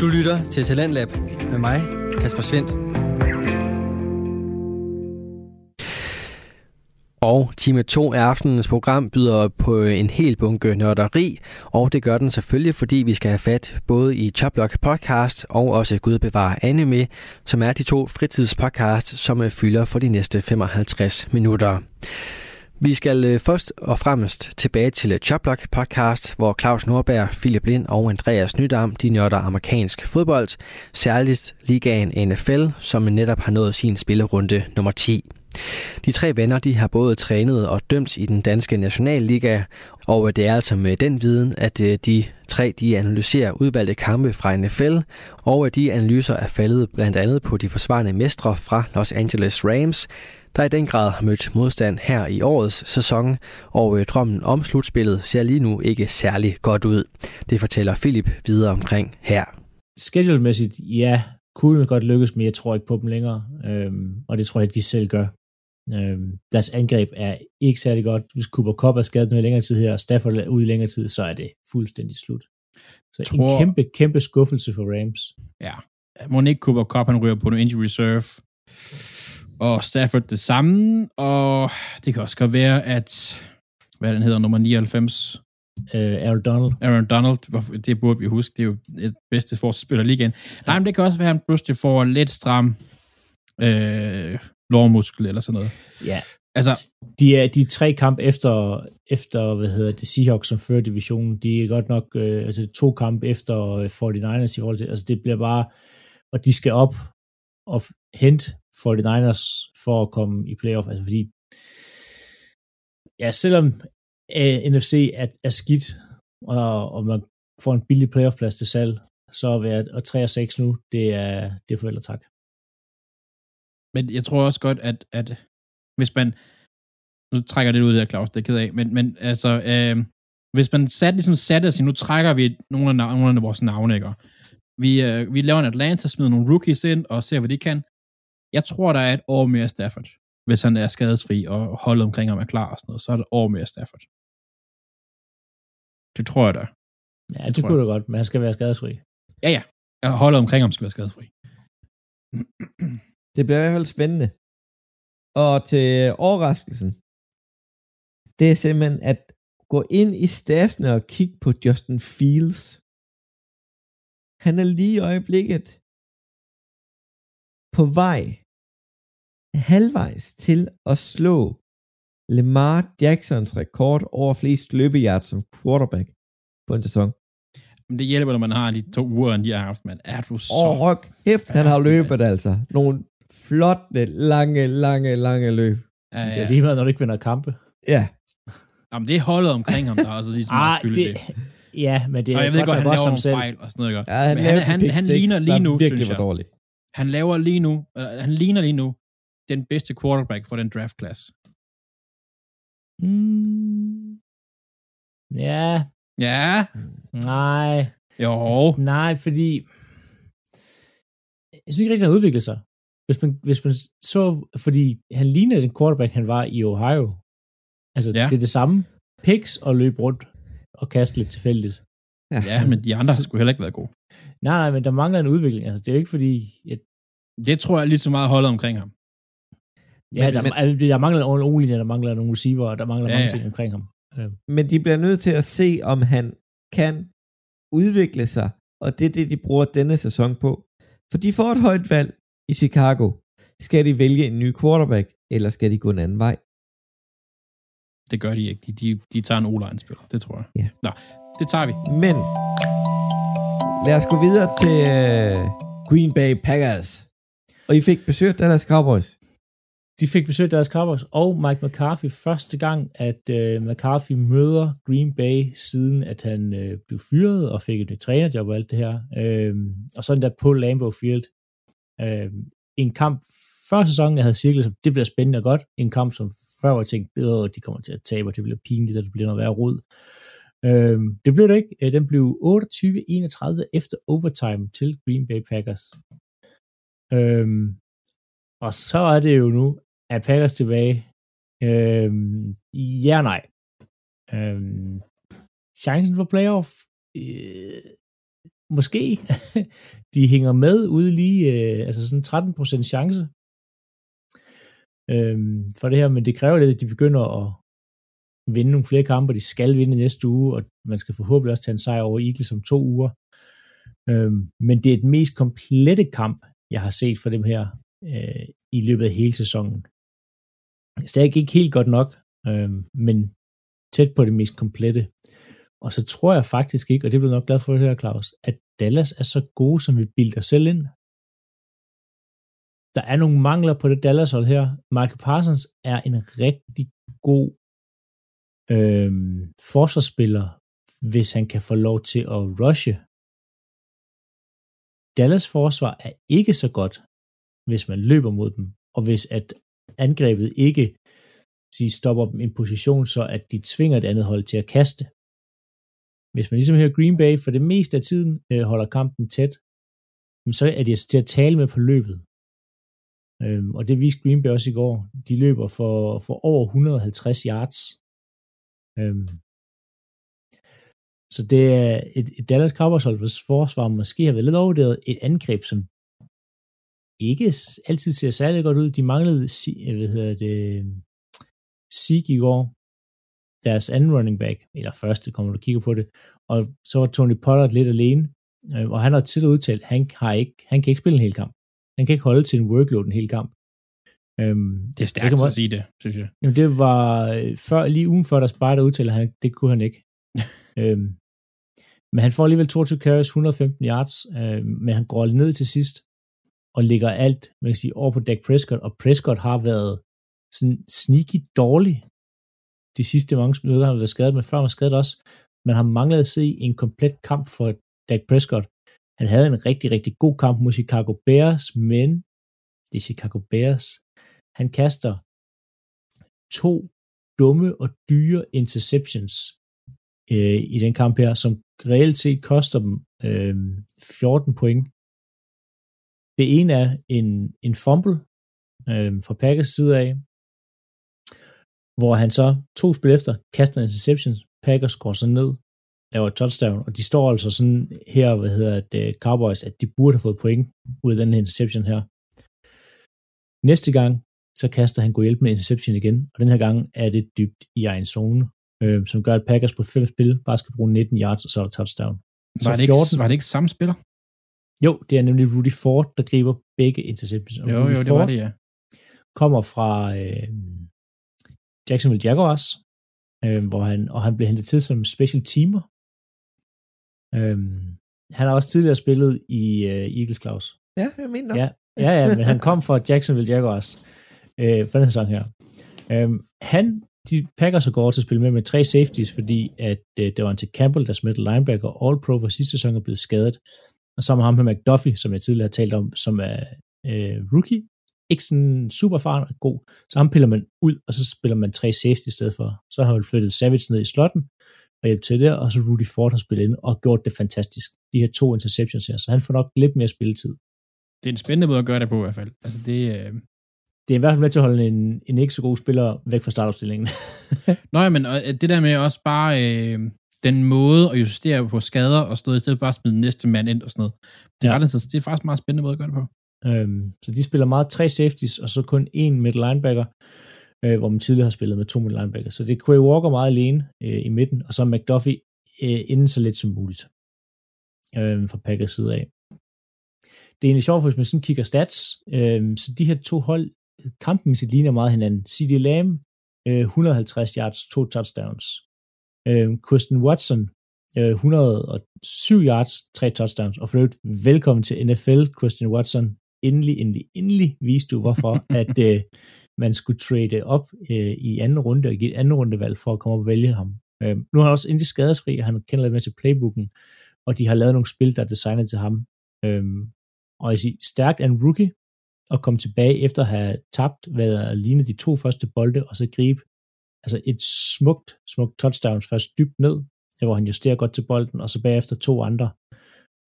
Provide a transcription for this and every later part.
Du lytter til Talentlab med mig, Kasper Svendt. Og time 2 af aftenens program byder på en hel bunke nørderi, og det gør den selvfølgelig, fordi vi skal have fat både i Choplock podcast og også Gud bevare anime, som er de to fritidspodcasts, som fylder for de næste 55 minutter. Vi skal øh, først og fremmest tilbage til øh, Choplock podcast, hvor Claus Nordberg, Philip Lind og Andreas Nydam, de nørder amerikansk fodbold, særligt ligaen NFL, som netop har nået sin spillerunde nummer 10. De tre venner de har både trænet og dømt i den danske nationalliga, og øh, det er altså med den viden, at de tre de analyserer udvalgte kampe fra NFL, og de analyser er faldet blandt andet på de forsvarende mestre fra Los Angeles Rams, der i den grad har mødt modstand her i årets sæson, og øh, drømmen om slutspillet ser lige nu ikke særlig godt ud. Det fortæller Philip videre omkring her. Schedule-mæssigt, ja, kunne godt lykkes, men jeg tror ikke på dem længere, øhm, og det tror jeg, at de selv gør. Øhm, deres angreb er ikke særlig godt. Hvis Cooper Cup er skadet noget længere tid her, og Stafford er ude i længere tid, så er det fuldstændig slut. Så tror... en kæmpe, kæmpe skuffelse for Rams. Ja. Må ikke Cooper Cup, han ryger på en injury reserve og Stafford det samme, og det kan også godt være, at, hvad den hedder, nummer 99, Uh, Aaron Donald. Aaron Donald, det burde vi huske, det er jo det bedste forsvarsspiller lige igen. Nej, men det kan også være, at han pludselig får lidt stram øh, lårmuskel eller sådan noget. Ja, altså, de er de tre kamp efter, efter hvad hedder det, Seahawks som fører divisionen, de er godt nok, øh, altså to kamp efter 49ers i forhold til, altså det bliver bare, og de skal op og hente 49ers for at komme i playoff, altså fordi, ja, selvom øh, uh, NFC er, er skidt, og, og man får en billig playoff-plads til salg, så er at, og 3 og 6 nu, det er, det er forældre tak. Men jeg tror også godt, at, at hvis man, nu trækker det ud af Claus, det er ked af, men, men altså, øh, hvis man sat, ligesom satte sig, nu trækker vi nogle af, nogle af vores navne, ikke? Vi, øh, vi laver en Atlanta, smider nogle rookies ind, og ser, hvad de kan. Jeg tror, der er et år mere Stafford. Hvis han er skadesfri, og holdet omkring ham er klar og sådan noget, så er der et år mere Stafford. Det tror jeg da. Ja, det, det kunne du godt, men han skal være skadesfri. Ja, ja. Holdet omkring ham skal være skadesfri. Det bliver i hvert fald spændende. Og til overraskelsen, det er simpelthen at gå ind i stasene og kigge på Justin Fields. Han er lige i øjeblikket på vej halvvejs til at slå Lamar Jacksons rekord over flest løbejard som quarterback på en sæson. Men det hjælper, når man har de to uger, de har haft, men er du så... Åh, oh, kæft, han har løbet altså. Nogle flotte, lange, lange, lange løb. Ja, ja. Det er lige meget, når du ikke vinder kampe. Ja. Jamen, det er holdet omkring ham, der er altså ligesom ah, det, det. Ja, men det er og jeg ved godt, han laver nogle fejl og sådan noget. Ja, han, men han, han, han, ligner lige nu, synes jeg. Dårlig. Han laver lige nu, uh, han ligner lige nu den bedste quarterback for den draft class. Mm. Ja. Ja. Nej. Jo. Nej, fordi jeg synes ikke rigtig, han har udviklet sig. Hvis man, hvis man så, fordi han lignede den quarterback, han var i Ohio. Altså, ja. det er det samme. Picks og løb rundt og kaste lidt tilfældigt. Ja, ja men de andre har sgu heller ikke været gode. Nej, nej, men der mangler en udvikling. Altså, det er jo ikke fordi... Jeg... Det tror jeg lige så meget holdet omkring ham. Ja, men, der, men, altså, der mangler en ordentlig der mangler nogle receiver, og der mangler ja, mange ting omkring ham. Ja. Men de bliver nødt til at se, om han kan udvikle sig, og det er det, de bruger denne sæson på. For de får et højt valg i Chicago. Skal de vælge en ny quarterback, eller skal de gå en anden vej? Det gør de ikke. De, de, de tager en o spiller det tror jeg. Ja. Nå, det tager vi. Men lad os gå videre til uh, Green Bay Packers. Og I fik besøg af Dallas Cowboys. De fik besøg deres Cowboys og Mike McCarthy første gang, at øh, McCarthy møder Green Bay, siden at han øh, blev fyret og fik et nyt trænerjob og alt det her. Øh, og sådan der på Lambeau Field. Øh, en kamp før sæsonen, jeg havde cirklet, som det bliver spændende og godt. En kamp, som før jeg tænkte, at de kommer til at tabe, og det bliver pinligt, og det bliver noget værre rod. Øh, det blev det ikke. Øh, den blev 28-31 efter overtime til Green Bay Packers. Øh, og så er det jo nu, at Packers tilbage. Øh, ja nej. Øh, chancen for playoff? Øh, måske de hænger med ude lige, øh, altså sådan 13% chance øh, for det her, men det kræver lidt, at de begynder at vinde nogle flere kampe, de skal vinde næste uge, og man skal forhåbentlig også tage en sejr over Eagles om to uger. Øh, men det er den mest komplette kamp, jeg har set for dem her øh, i løbet af hele sæsonen. Altså, Stadig ikke helt godt nok, øh, men tæt på det mest komplette. Og så tror jeg faktisk ikke, og det bliver nok glad for at høre, Claus, at Dallas er så gode, som vi bilder selv ind. Der er nogle mangler på det Dallas-hold her. Michael Parsons er en rigtig god øh, forsvarsspiller, hvis han kan få lov til at rushe. Dallas forsvar er ikke så godt, hvis man løber mod dem, og hvis at angrebet ikke sige, stopper dem en position, så at de tvinger et andet hold til at kaste. Hvis man ligesom her Green Bay for det meste af tiden øh, holder kampen tæt, så er de altså til at tale med på løbet. Øhm, og det viste Green Bay også i går. De løber for, for over 150 yards. Øhm, så det er et, et Dallas Cowboys hold, hvis forsvar måske har været lidt overvurderet. Et angreb, som ikke altid ser særlig godt ud. De manglede, hvad hedder det, Sieg i går, deres anden running back, eller første, kommer du kigger på det, og så var Tony Pollard lidt alene, øh, og han har tidligere udtalt, at han, har ikke, han kan ikke spille en hel kamp. Han kan ikke holde til en workload en hel kamp. Øhm, det er stærkt det at sige det, synes jeg. Jamen, det var øh, før, lige ugen før, der Spider udtaler, han, det kunne han ikke. øhm, men han får alligevel 22 carries, 115 yards, øh, men han går ned til sidst, og lægger alt, man kan sige, over på Dak Prescott, og Prescott har været sådan sneaky dårlig de sidste mange minutter, han har været skadet, men før han var skadet også. Man har manglet at se en komplet kamp for Dak Prescott. Han havde en rigtig, rigtig god kamp mod Chicago Bears, men det er Chicago Bears. Han kaster to dumme og dyre interceptions øh, i den kamp her, som reelt set koster dem øh, 14 point. Det ene er en, en fumble øh, fra Packers side af, hvor han så to spil efter kaster en interception, Packers går så ned, laver touchdown, og de står altså sådan her, hvad hedder det, Cowboys, at de burde have fået point ud af den her interception her. Næste gang, så kaster han god hjælp med interception igen, og den her gang er det dybt i egen zone, øh, som gør, at Packers på fem spil bare skal bruge 19 yards, og så er der touchdown. Så var, det 14, ikke, var det ikke samme spiller? Jo, det er nemlig Rudy Ford, der griber begge interceptions. Og jo, Rudy jo, det Ford var det, ja. kommer fra, øh, Jacksonville Jaguars, øh, hvor han, og han blev hentet til som special teamer. Øh, han har også tidligere spillet i øh, Eagles Claus. Ja, jeg mener. Ja, ja, ja, men han kom fra Jacksonville Jaguars øh, for den sæson her. Øh, han, de pakker så går til at spille med med tre safeties, fordi at øh, det var en til Campbell, der smittede linebacker, all pro for sidste sæson er blevet skadet. Og så har ham med McDuffie, som jeg tidligere har talt om, som er øh, rookie, ikke sådan super erfaren og god, så ham piller man ud, og så spiller man tre safety i stedet for. Så har man flyttet Savage ned i slotten, og hjælp til det, og så Rudy Ford har spillet ind og gjort det fantastisk. De her to interceptions her, så han får nok lidt mere spilletid. Det er en spændende måde at gøre det på i hvert fald. Altså det, øh... det er i hvert fald med til at holde en, en ikke så god spiller væk fra startopstillingen. Nå ja, men det der med også bare øh, den måde at justere på skader og stå i stedet bare smide næste mand ind og sådan noget. Det, ja. er, det, er faktisk en meget spændende måde at gøre det på. Øhm, så de spiller meget tre safeties, og så kun én middle linebacker, øh, hvor man tidligere har spillet med to middle linebacker. Så det er Quay Walker meget alene øh, i midten, og så McDuffie øh, inden så lidt som muligt øh, fra Packers side af. Det er egentlig sjovt, hvis man sådan kigger stats, øh, så de her to hold, kampen sit ligner meget hinanden. C.D. Lamb, øh, 150 yards, to touchdowns. Øh, Kristen Watson, 107 yards, tre touchdowns, og for øvrigt, velkommen til NFL, Christian Watson endelig, endelig, endelig viste du, hvorfor at øh, man skulle trade op øh, i anden runde og give et anden rundevalg for at komme og vælge ham. Øh, nu har han også endelig skadesfri, og han kender lidt med til playbooken, og de har lavet nogle spil, der er designet til ham. Øh, og jeg siger, stærkt en rookie at komme tilbage efter at have tabt, hvad der ligner de to første bolde, og så gribe altså et smukt, smukt touchdown først dybt ned, hvor han justerer godt til bolden, og så bagefter to andre.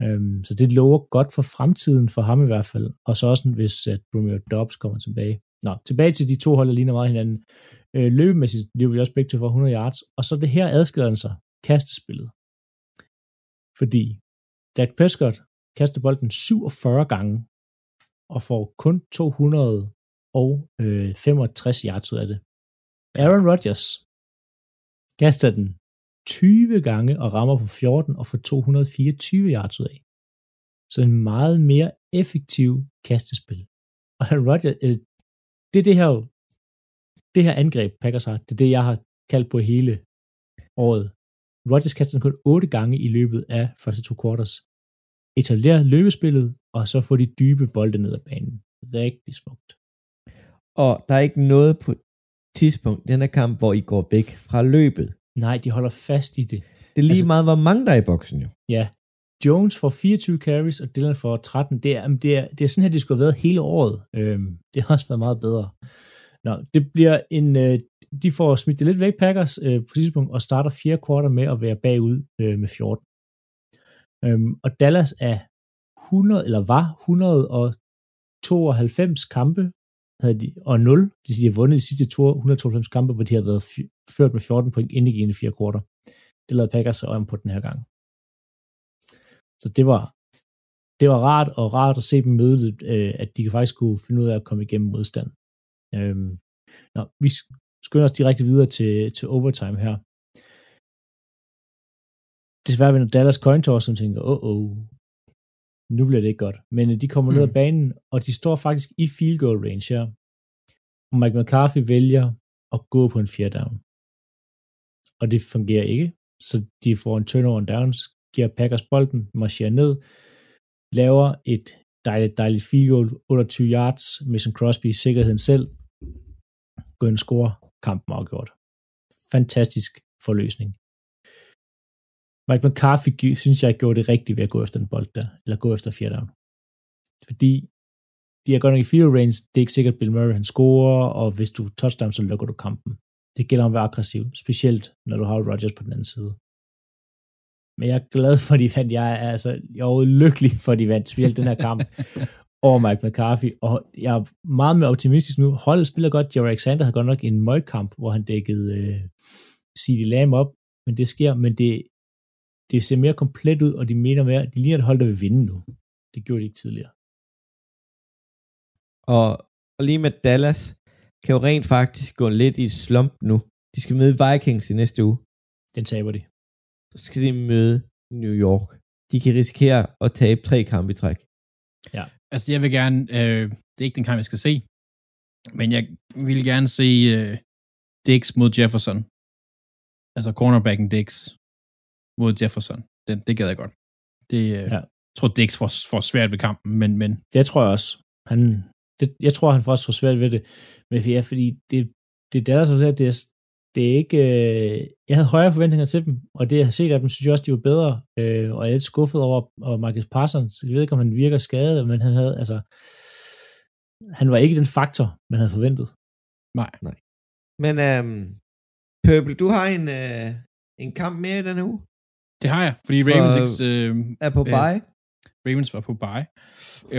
Øhm, så det lover godt for fremtiden for ham i hvert fald. Og så også, hvis at Romeo Dobbs kommer tilbage. Nå, tilbage til de to hold, der ligner meget hinanden. Øh, løbemæssigt bliver vi også begge til for 100 yards. Og så det her adskiller sig, kastespillet. Fordi Dak Prescott kaster bolden 47 gange og får kun 265 øh, yards ud af det. Aaron Rodgers kaster den 20 gange og rammer på 14 og får 224 yards ud af. Så en meget mere effektiv kastespil. Og Aaron Rodgers, øh, det er det her, det her angreb, Packers har, det er det, jeg har kaldt på hele året. Rodgers kaster den kun 8 gange i løbet af første to quarters. Etablerer løbespillet, og så får de dybe bolde ned ad banen. Rigtig smukt. Og der er ikke noget på tidspunkt i den her kamp, hvor I går væk fra løbet. Nej, de holder fast i det. Det er lige Altså- meget, hvor mange der er i boksen jo. Ja. Jones får 24 carries, og Dylan får 13. Det er, det er, det er sådan her, det skulle have været hele året. Øhm, det har også været meget bedre. Nå, det bliver en... Øh, de får smidt det lidt væk, Packers, øh, på tidspunkt, og starter fjerde kvartal med at være bagud øh, med 14. Øhm, og Dallas er 100, eller var 192 kampe, havde de, og 0. Det vil sige, de har vundet de sidste to, 192 kampe, hvor de har været ført med 14 point ind i de fire korter. Det lavede Packers sig om på den her gang. Så det var, det var rart, og rart at se dem møde, øh, at de faktisk kunne finde ud af at komme igennem modstand. Øhm, nå, vi skynder os direkte videre til, til overtime her. Desværre vinder Dallas coin toss, som tænker, åh, oh, oh, nu bliver det ikke godt. Men øh, de kommer mm. ned ad banen, og de står faktisk i field goal range her. Og Mike McCarthy vælger at gå på en fjerde down. Og det fungerer ikke, så de får en turnover and downs, giver Packers bolden, marcherer ned, laver et dejligt, dejligt field goal, 28 yards, Mason Crosby i sikkerheden selv, går ind og scorer, kampen afgjort. Fantastisk forløsning. Mike McCarthy synes jeg gjorde det rigtigt ved at gå efter den bold der, eller gå efter fjerde down. Fordi de er godt nok i field range, det er ikke sikkert, Bill Murray han scorer, og hvis du touchdown, så lukker du kampen. Det gælder om at være aggressiv, specielt når du har Rodgers på den anden side. Men jeg er glad for, at de vandt. Jeg er, altså, jeg er lykkelig for, at de vandt, specielt den her kamp over Mike McCarthy. Og jeg er meget mere optimistisk nu. Holdet spiller godt. Jerry Alexander havde godt nok en møgkamp, hvor han dækkede øh, CD Lamb op, men det sker, men det, det ser mere komplet ud, og de mener mere, de ligner et hold, der vil vinde nu. Det gjorde de ikke tidligere. Og, og lige med Dallas, kan jo rent faktisk gå lidt i slump nu. De skal møde Vikings i næste uge. Den taber de. Så skal de møde New York. De kan risikere at tabe tre kampe i træk. Altså, jeg vil gerne, øh, det er ikke den kamp, jeg skal se, men jeg vil gerne se øh, Dix mod Jefferson. Altså cornerbacken Dix mod Jefferson. Den, det gad jeg godt. Det, øh, Ja. Jeg tror, Dix får, får svært ved kampen, men, men Det tror jeg også. Han, det, jeg tror, han får også for svært ved det. Men ja, fordi det, det er der det er, det er ikke... Øh, jeg havde højere forventninger til dem, og det, jeg har set af dem, synes jeg også, de var bedre. Øh, og jeg er lidt skuffet over, over Marcus Parsons. Jeg ved ikke, om han virker skadet, men han havde, altså... Han var ikke den faktor, man havde forventet. nej. Men øhm, Pøbel, du har en, øh, en kamp mere i denne uge. Det har jeg, fordi For- Ravens, ikke, øh, Er på Ja. bye. Ravens var på bye,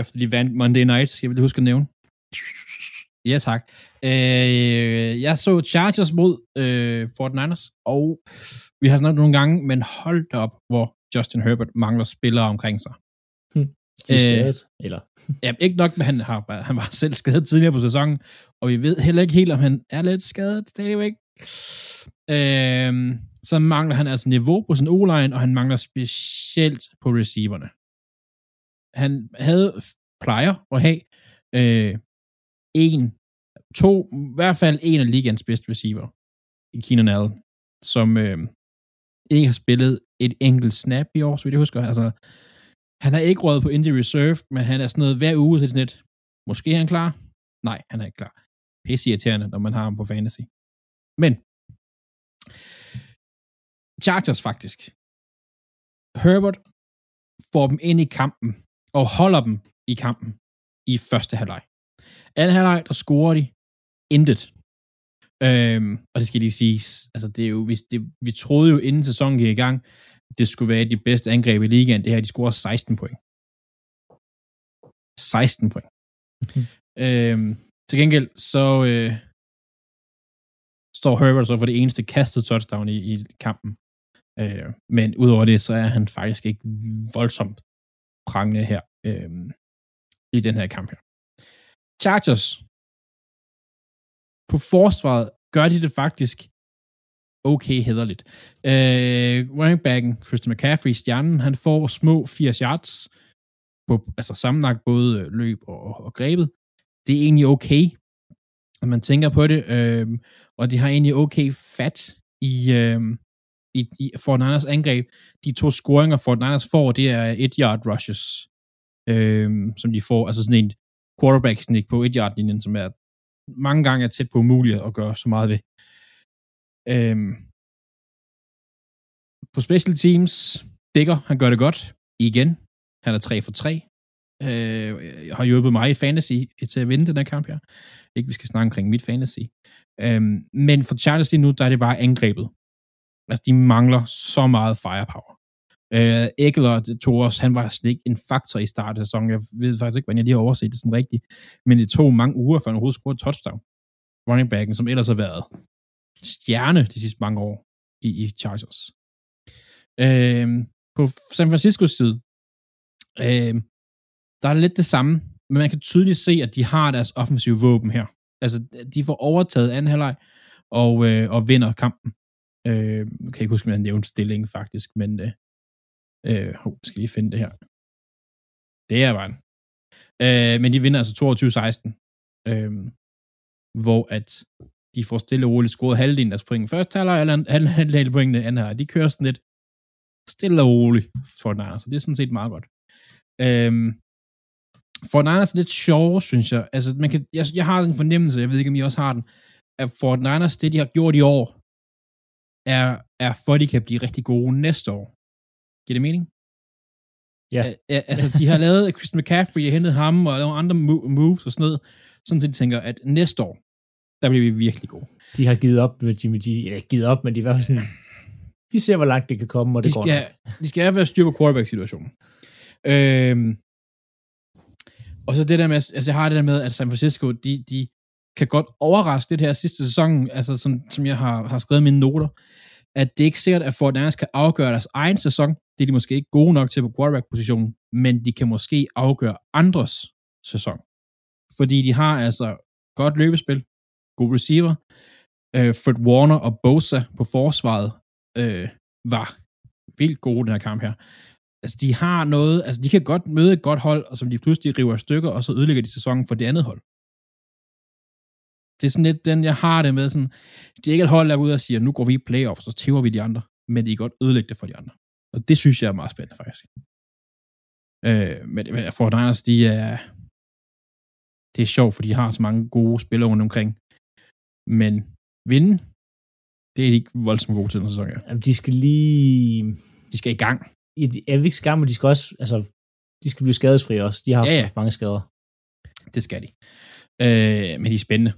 efter de vandt Monday Night, jeg vil huske at nævne. Ja, tak. Øh, jeg så Chargers mod øh, 49ers, og vi har snakket nogle gange, men hold da op, hvor Justin Herbert mangler spillere omkring sig. De er Øh, skadet. Eller, Ja, ikke nok, men han, har, han var selv skadet tidligere på sæsonen, og vi ved heller ikke helt, om han er lidt skadet stadigvæk. Øh, så mangler han altså niveau på sin O-line, og han mangler specielt på receiverne. Han havde, plejer at have, øh, en, to, i hvert fald en af ligens bedste receiver, i Keenan Allen, som øh, ikke har spillet et enkelt snap i år, så vidt jeg husker. Altså, han har ikke råd på injury reserve, men han er sådan noget hver uge til sådan et, måske er han klar? Nej, han er ikke klar. Pisse irriterende, når man har ham på fantasy. Men, Chargers faktisk. Herbert får dem ind i kampen, og holder dem i kampen i første halvleg. Anden halvleg, der scorer de intet. Øhm, og det skal lige siges, altså det er jo, vi, det, vi troede jo inden sæsonen gik i gang, det skulle være de bedste angreb i ligaen. Det her, de scorer 16 point. 16 point. øhm, til gengæld, så øh, står Herbert så for det eneste kastet touchdown i, i kampen. Øh, men udover det, så er han faktisk ikke voldsomt prangende her øh, i den her kamp her. Chargers. På forsvaret gør de det faktisk okay hederligt. Øh, running backen Christian McCaffrey, stjernen, han får små 80 yards, på, altså sammenlagt både løb og, og grebet. Det er egentlig okay, når man tænker på det, øh, og de har egentlig okay fat i, øh, i, i Fort Niners angreb. De to scoringer Fort Niners får, det er et yard rushes, øh, som de får, altså sådan en quarterback sneak på et yard linjen, som er mange gange er tæt på umuligt at gøre så meget ved. Øh, på special teams, Dækker, han gør det godt igen. Han er 3 for 3. Øh, har hjulpet mig i fantasy til at vinde den her kamp her. Ikke, vi skal snakke omkring mit fantasy. Øhm, men for Charles lige nu, der er det bare angrebet. Altså, de mangler så meget firepower. Øh, Eckler tog os, han var slet ikke en faktor i starten af sæsonen. Jeg ved faktisk ikke, hvordan jeg lige har overset det sådan rigtigt. Men det tog mange uger, før han overhovedet scorede touchdown. Running backen, som ellers har været stjerne de sidste mange år i, i Chargers. Øh, på San Franciscos side, øh, der er det lidt det samme, men man kan tydeligt se, at de har deres offensive våben her. Altså, de får overtaget anden halvleg og, øh, og vinder kampen. Øh, jeg kan ikke huske, om jeg nævnte stillingen faktisk, men øh, øh, oh, skal lige finde det her. Det er bare øh, Men de vinder altså 22-16, øh, hvor at de får stille og roligt scoret halvdelen af deres point første halvleg, eller halvdelen af pointene anden halvleg. De kører sådan lidt stille og roligt for Niners, så det er sådan set meget godt. Øh, for Niners er lidt sjovere, synes jeg. Altså, man kan, jeg, jeg har en fornemmelse, jeg ved ikke, om I også har den, at for Niners, det de har gjort i år, er, er for, at de kan blive rigtig gode næste år. Giver det mening? Ja. Æ, altså, de har lavet Christian McCaffrey, jeg hentet ham, og lavet andre moves og sådan noget, sådan set tænker, at næste år, der bliver vi virkelig gode. De har givet op med Jimmy G. Eller givet op, men de var sådan, vi ser, hvor langt det kan komme, og det de går skal, nok. De skal have været styr på quarterback-situationen. Øhm, og så det der med, altså jeg har det der med, at San Francisco, de, de kan godt overraske det her sidste sæson, altså som, som jeg har, har skrevet mine noter, at det er ikke sikkert, at Fort Niners kan afgøre deres egen sæson. Det er de måske ikke gode nok til på quarterback-positionen, men de kan måske afgøre andres sæson. Fordi de har altså godt løbespil, god receiver, øh, Fred Warner og Bosa på forsvaret øh, var vildt gode den her kamp her. Altså, de har noget, altså, de kan godt møde et godt hold, og som de pludselig river i stykker, og så ødelægger de sæsonen for det andet hold. Det er sådan lidt den, jeg har det med, sådan, det er ikke et hold, der går ud og siger, nu går vi i playoffs, så tæver vi de andre, men de kan godt ødelægge det for de andre. Og det synes jeg er meget spændende, faktisk. Øh, men for Niners, de er, det er sjovt, for de har så mange gode spillere rundt omkring. Men vinde, det er de ikke voldsomt gode til den sæson, ja. Jamen, de skal lige... De skal i gang. Ja, de er ikke skam, men de skal også, altså, de skal blive skadesfri også. De har Ja, ja. mange skader. Det skal de. Øh, men de er spændende.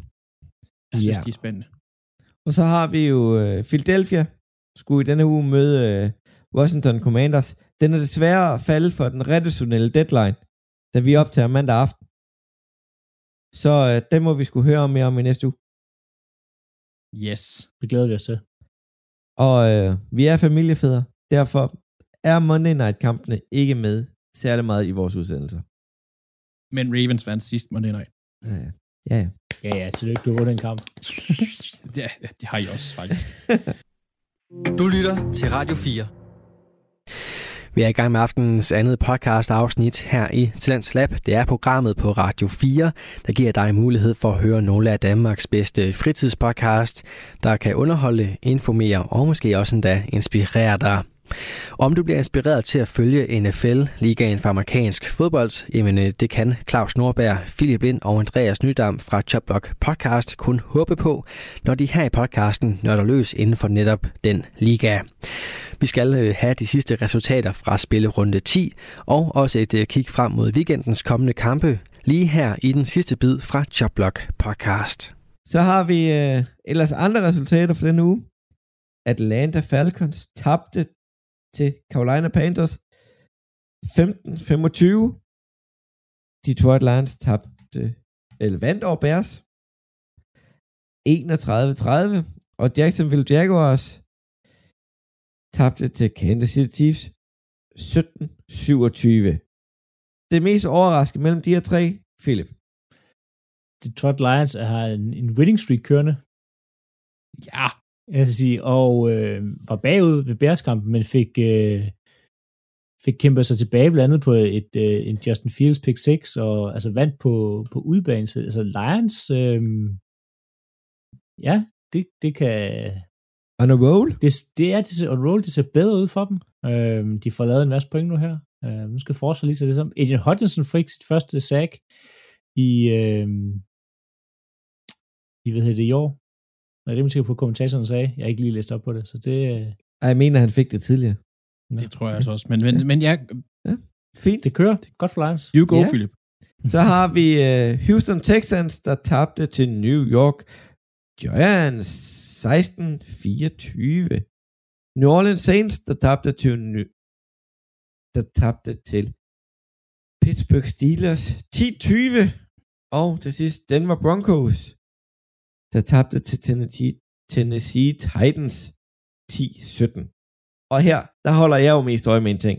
Jeg synes, Ja. de er spændende. Og så har vi jo øh, Philadelphia, skulle i denne uge møde øh, Washington Commanders. Den er desværre faldet for den redaktionelle deadline, da vi optager mandag aften. Så øh, den må vi skulle høre mere om i næste uge. Yes. Det glæder vi os til. Og øh, vi er familiefædre, derfor er Monday Night-kampene ikke med særlig meget i vores udsendelser. Men Ravens vandt sidst Monday Night. Ja, ja. Ja. ja. Ja, ja, tillykke, du har vundet en kamp. Ja, det har I også, faktisk. Du lytter til Radio 4. Vi er i gang med aftenens andet podcast afsnit her i Talents Lab. Det er programmet på Radio 4, der giver dig mulighed for at høre nogle af Danmarks bedste fritidspodcast, der kan underholde, informere og måske også endda inspirere dig. Om du bliver inspireret til at følge NFL, ligaen for amerikansk fodbold, jamen øh, det kan Claus Norberg, Philip Lind og Andreas Nydam fra Choplock Podcast kun håbe på, når de her i podcasten nørder løs inden for netop den liga. Vi skal øh, have de sidste resultater fra spillerunde 10, og også et øh, kig frem mod weekendens kommende kampe, lige her i den sidste bid fra Choplock Podcast. Så har vi øh, ellers andre resultater for denne uge. Atlanta Falcons tabte til Carolina Panthers 15-25. Detroit Lions tabte, eller vandt over Bears 31-30. Og Jacksonville Jaguars tabte til Kansas City Chiefs 17-27. det mest overraskende mellem de her tre, Philip? Detroit Lions har en, en winning streak kørende. Ja, Jeg skal sige, og øh, var bagud ved Bears-kampen, men fik, øh, fik kæmpet sig tilbage blandt andet på et, øh, en Justin Fields pick 6, og altså vandt på, på udbanen. Så, altså Lions, øh, ja, det, det kan, On a roll? det, det er, det og roll, det ser bedre ud for dem. Øh, de får lavet en masse point nu her. Øh, nu skal forsvaret lige så det som. Agent Hutchinson fik sit første sack i, øh, i hvad hedder det, i år. Jeg er rimelig sikker på, at kommentatoren sagde. Jeg har ikke lige læst op på det, så det, øh, Ej, Jeg mener, han fik det tidligere. det tror jeg altså også. Men, men, men ja, Fint. det kører. Godt for Lions. you go, Ja. Philip. Så har vi uh, Houston Texans, der tabte til New York Giants 16-24. New Orleans Saints, der tabte til New der tabte til Pittsburgh Steelers 10-20. Og til sidst Denver Broncos, der tabte til Tennessee, Tennessee Titans 10-17. Og her, der holder jeg jo mest øje med en ting.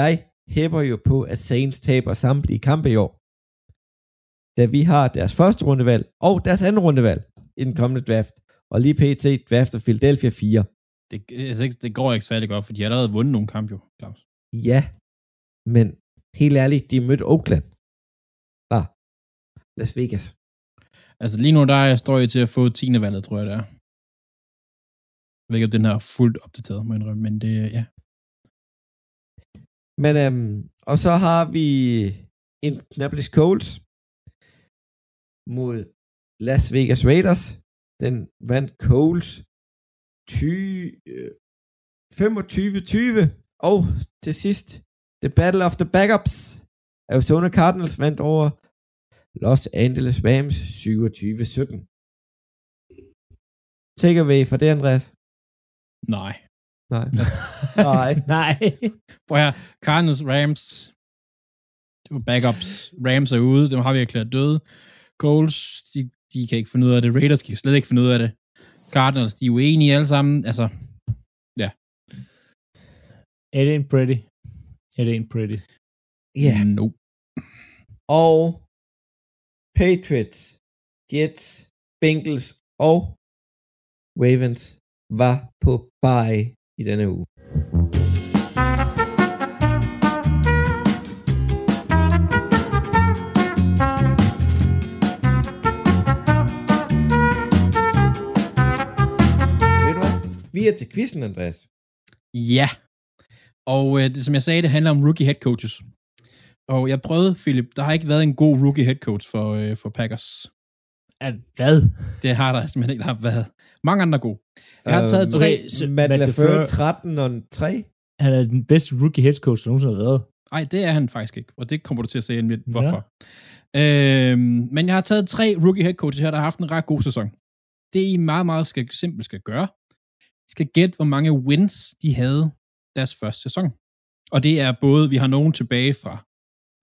Jeg hæpper jo på, at Saints taber samtlige kampe i år. Da vi har deres første rundevalg og deres anden rundevalg i den kommende draft. Og lige pt. drafter Philadelphia 4. Det, altså, ikke- det går ikke særlig godt, for de har allerede vundet nogle kampe jo, Claus. Ja, men helt ærligt, de mødte Oakland. Ah, Las Vegas. Altså lige nu, der står jeg til at få 10. valget, tror jeg det er. Jeg ved ikke, om den her er fuldt opdateret, må indrømme, men det, ja. Men, øhm, og så har vi Indianapolis Colts mod Las Vegas Raiders. Den vandt Colts 20, 25-20. Øh, og til sidst, The Battle of the Backups. Arizona Cardinals vandt over Los Angeles Rams 27-17. Take away for det, Andreas. Nej. Nej. Nej. Nej. Prøv her. Cardinals, Rams. Det var backups. Rams er ude. Dem har vi erklæret døde. Coles, de, de kan ikke finde ud af det. Raiders kan slet ikke finde ud af det. Cardinals, de er uenige alle sammen. Altså, It ain't pretty. It ain't pretty. Ja. Yeah. nope. og Patriots, Jets, Bengals og Ravens var på bye i denne uge. Vi er til quizzen, Andreas. Ja. Og øh, det, som jeg sagde, det handler om rookie head coaches. Og jeg prøvede, Philip, der har ikke været en god rookie head coach for, øh, for Packers. At hvad? Det har der simpelthen ikke der har været. Mange andre gode. Jeg har taget Øhm, tre. Okay, så Matt Matt LaFleur LaFleur- 13 og 3. Han er den bedste rookie head coach, der nogensinde har været. Nej, det er han faktisk ikke. Og det kommer du til at se lidt hvorfor. Ja. Øhm, men jeg har taget tre rookie head coaches her, der har haft en ret god sæson. Det I meget, meget skal, simpelt skal gøre, I skal gætte, hvor mange wins de havde deres første sæson. Og det er både, vi har nogen tilbage fra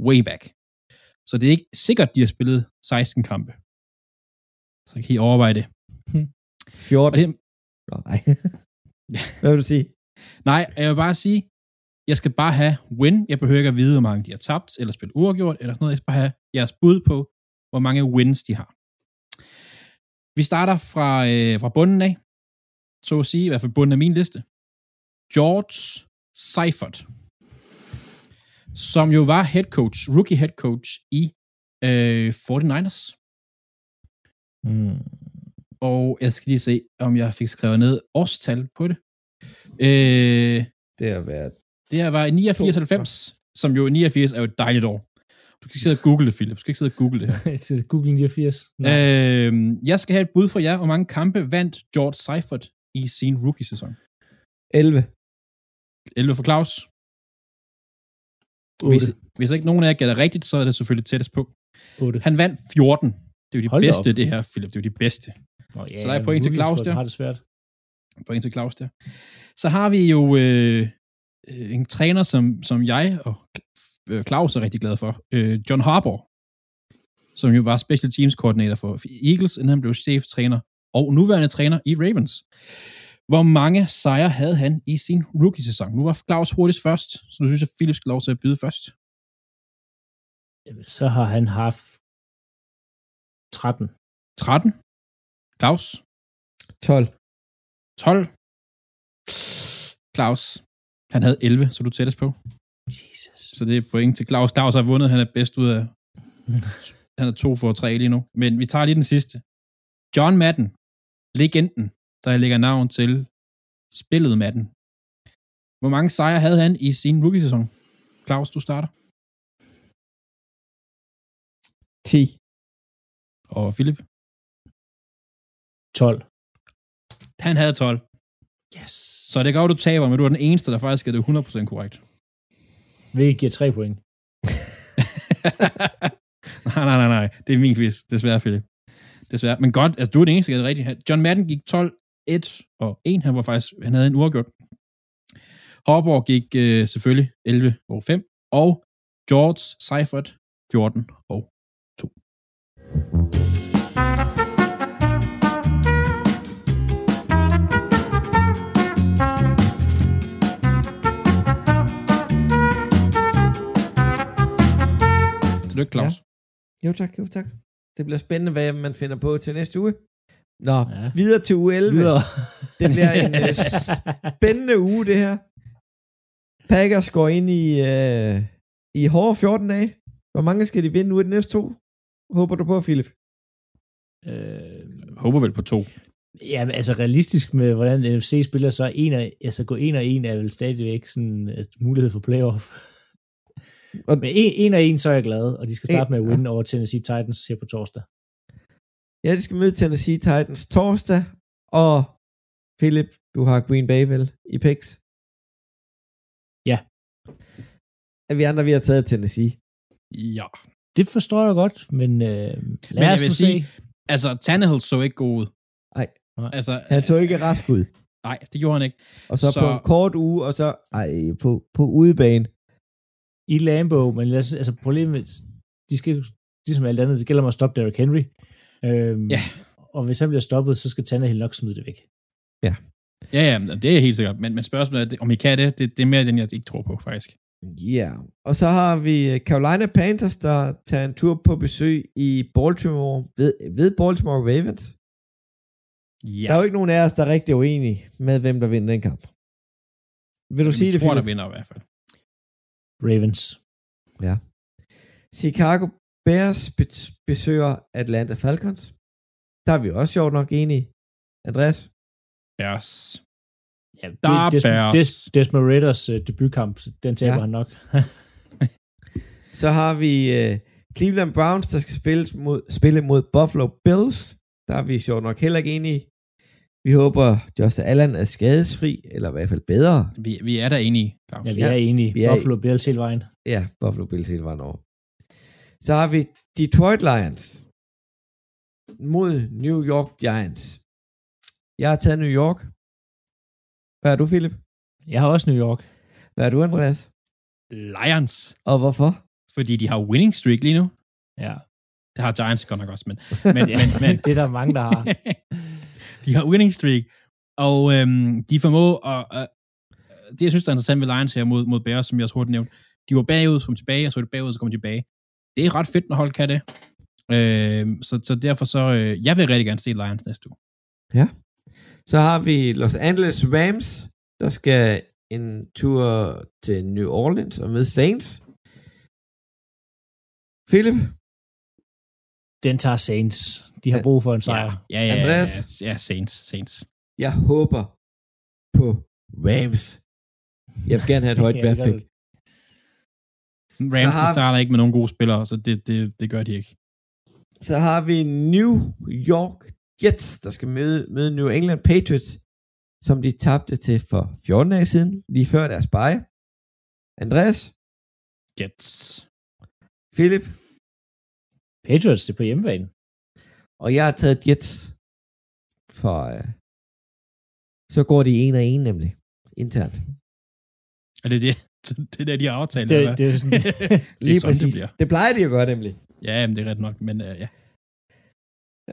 way back. Så det er ikke sikkert, de har spillet 16 kampe. Så kan I overveje det. 14. Og det, Nå, nej. Hvad vil du sige? Nej, jeg vil bare sige, jeg skal bare have win. Jeg behøver ikke at vide, hvor mange de har tabt, eller spillet uafgjort, eller sådan noget. Jeg skal bare have jeres bud på, hvor mange wins de har. Vi starter fra, øh, fra bunden af, så at sige, i hvert fald bunden af min liste. George Seifert, som jo var head coach, rookie head coach i øh, 49ers. Mm. Og jeg skal lige se, om jeg fik skrevet ned årstal på det. Øh, Det har været... Det her var i 89, 90, som jo 89 er jo et dejligt år. Du skal ikke sidde og google det, Philip. Du skal ikke sidde og google det her. Google 89. Nej. øh, jeg skal have et bud for jer. Hvor mange kampe vandt George Seifert i sin rookie-sæson? 11. 11 for Claus. Hvis, hvis ikke nogen af jer gætter rigtigt, så er det selvfølgelig tættest på. 8. Han vandt 14. Det er jo de Hold bedste, op. det her, Philip. Det er jo de bedste. Nå, ja, så der er point til Claus der. har det svært. Point til Claus der. Så har vi jo øh, øh, en træner, som, som jeg og øh, Claus er rigtig glad for. Øh, John Harbour, som jo var special teams koordinator for Eagles, inden han blev cheftræner og nuværende træner i Ravens. Hvor mange sejre havde han i sin rookie-sæson? Nu var Claus hurtigst først, så nu synes jeg, Philip skal lov til at byde først. Jamen, så har han haft 13. 13. Claus. 12. 12. Claus. Han havde 11, så du tættest på. Jesus. Så det er point til Claus. Claus har vundet. Han er bedst ud af... Han er to for tre lige nu. Men vi tager lige den sidste. John Madden. Legenden, der lægger navn til spillet Madden. Hvor mange sejre havde han i sin rookie-sæson? Claus, du starter. 10. Og Philip? 12. Han havde 12. Yes. Så det gør, du taber, men du er den eneste, der faktisk er det 100% korrekt. Hvilket giver 3 point. nej, nej, nej, nej. Det er min quiz. Desværre, Philip. Desværre. Men godt, altså du er den eneste, der er det rigtigt. John Madden gik 12, 1 og 1. Han var faktisk, han havde en uafgjort. Hopper gik øh, selvfølgelig 11 og 5. Og George Seifert 14 og 2. Tillykke, Claus. Ja. Jo tak, jo tak. Det bliver spændende, hvad man finder på til næste uge. Nå, Ja. ja. videre til uge 11. Videre. Det bliver en øh, spændende uge, det her. Packers går ind i, øh, i hårde 14 dage. Hvor mange skal de vinde ud af de næste to? Håber du på, Philip? øh, Håber vel på to. ja, men altså realistisk med, hvordan NFC spiller, så er en af, altså gå en og en er vel stadigvæk sådan et mulighed for playoff. Og- Men en, en og en, så er jeg glad, og de skal starte En- med at win over Tennessee Titans her på torsdag. Ja, de skal møde Tennessee Titans torsdag. Og Philip, du har Green Bay vel i picks? Ja. Er vi andre, vi har taget Tennessee? Ja. Det forstår jeg godt, men øh, lad jeg os vil sige- se. Altså, Tannehill så ikke god ud. Nej. Altså, Han så ikke rask ud. nej, det gjorde han ikke. Og så, Så- så på en kort uge, og så ej, på, på udebane. i Lambo, men lad os, altså problemet, de skal ligesom alt andet, det gælder om at stoppe Derrick Henry. Øhm, Ja. Og hvis han bliver stoppet, så skal Tannehill nok smide det væk. Ja, ja, det er helt sikkert. Men, men spørgsmålet er, om I kan det, det, det er mere den, jeg ikke tror på, faktisk. Ja, yeah. og så har vi Carolina Panthers, der tager en tur på besøg i Baltimore, ved, ved Baltimore Ravens. Ja, Der er jo ikke nogen af os, der er rigtig uenige med, hvem der vinder den kamp. Vil du jeg sige det, tror, der vinder i hvert fald. Ravens. Chicago Bears be- besøger Atlanta Falcons. Der er vi også sjovt nok enige. Andreas? Bears. Ja, Der er Des- Bears. Des- Desmond Raiders uh, debutkamp, den taber Ja. han nok. Så har vi uh, Cleveland Browns, der skal spille mod, spille mod Buffalo Bills. Der er vi sjovt nok heller ikke enige. Vi håber, Josh Allen er skadesfri, eller i hvert fald bedre. Vi, vi er der enige, Claus. Ja, vi er enige. vi er- Buffalo Bills hele vejen. Ja, Buffalo Bills hele vejen over. Så har vi Detroit Lions mod New York Giants. Jeg har taget New York. Hvad er du, Philip? Jeg har også New York. Hvad er du, Andreas? Lions. Og hvorfor? Fordi de har winning streak lige nu. Ja. Det har Giants godt nok også, men, men, men, men Det er der mange, der har. de har winning streak, og øhm, de formår at, øh, det jeg synes, der er interessant ved Lions her mod, mod Bears, som jeg også hurtigt nævnte, de var bagud, så kom tilbage, og så var de bagud, så kom de tilbage. Det er ret fedt, når hold kan det. Øh, så, så derfor så, øh, jeg vil rigtig gerne se Lions næste uge. Så har vi Los Angeles Rams, der skal en tur til New Orleans og møde Saints. Philip? Den tager Saints. De har brug for en sejr. Ja, ja, ja, Andreas? ja, ja, Saints, Saints. Jeg håber på Rams. Jeg vil gerne have et højt Ja, draft pick. Rams har- de starter ikke med nogen gode spillere, så det, det, det gør de ikke. Så har vi New York Jets, der skal møde, møde New England Patriots, som de tabte til for 14 dage siden, lige før deres bye. Andreas? Jets. Philip? Patriots, det er på hjemmebane. Og jeg har taget Jets for... Øh, så går de en og en nemlig, internt. Er det det? Det er det, de har aftalt. Det, eller hvad? det er sådan, det Lige er sådan, præcis. det Det, bliver. det plejer de at gøre nemlig. Ja, jamen, det er ret nok, men uh, ja.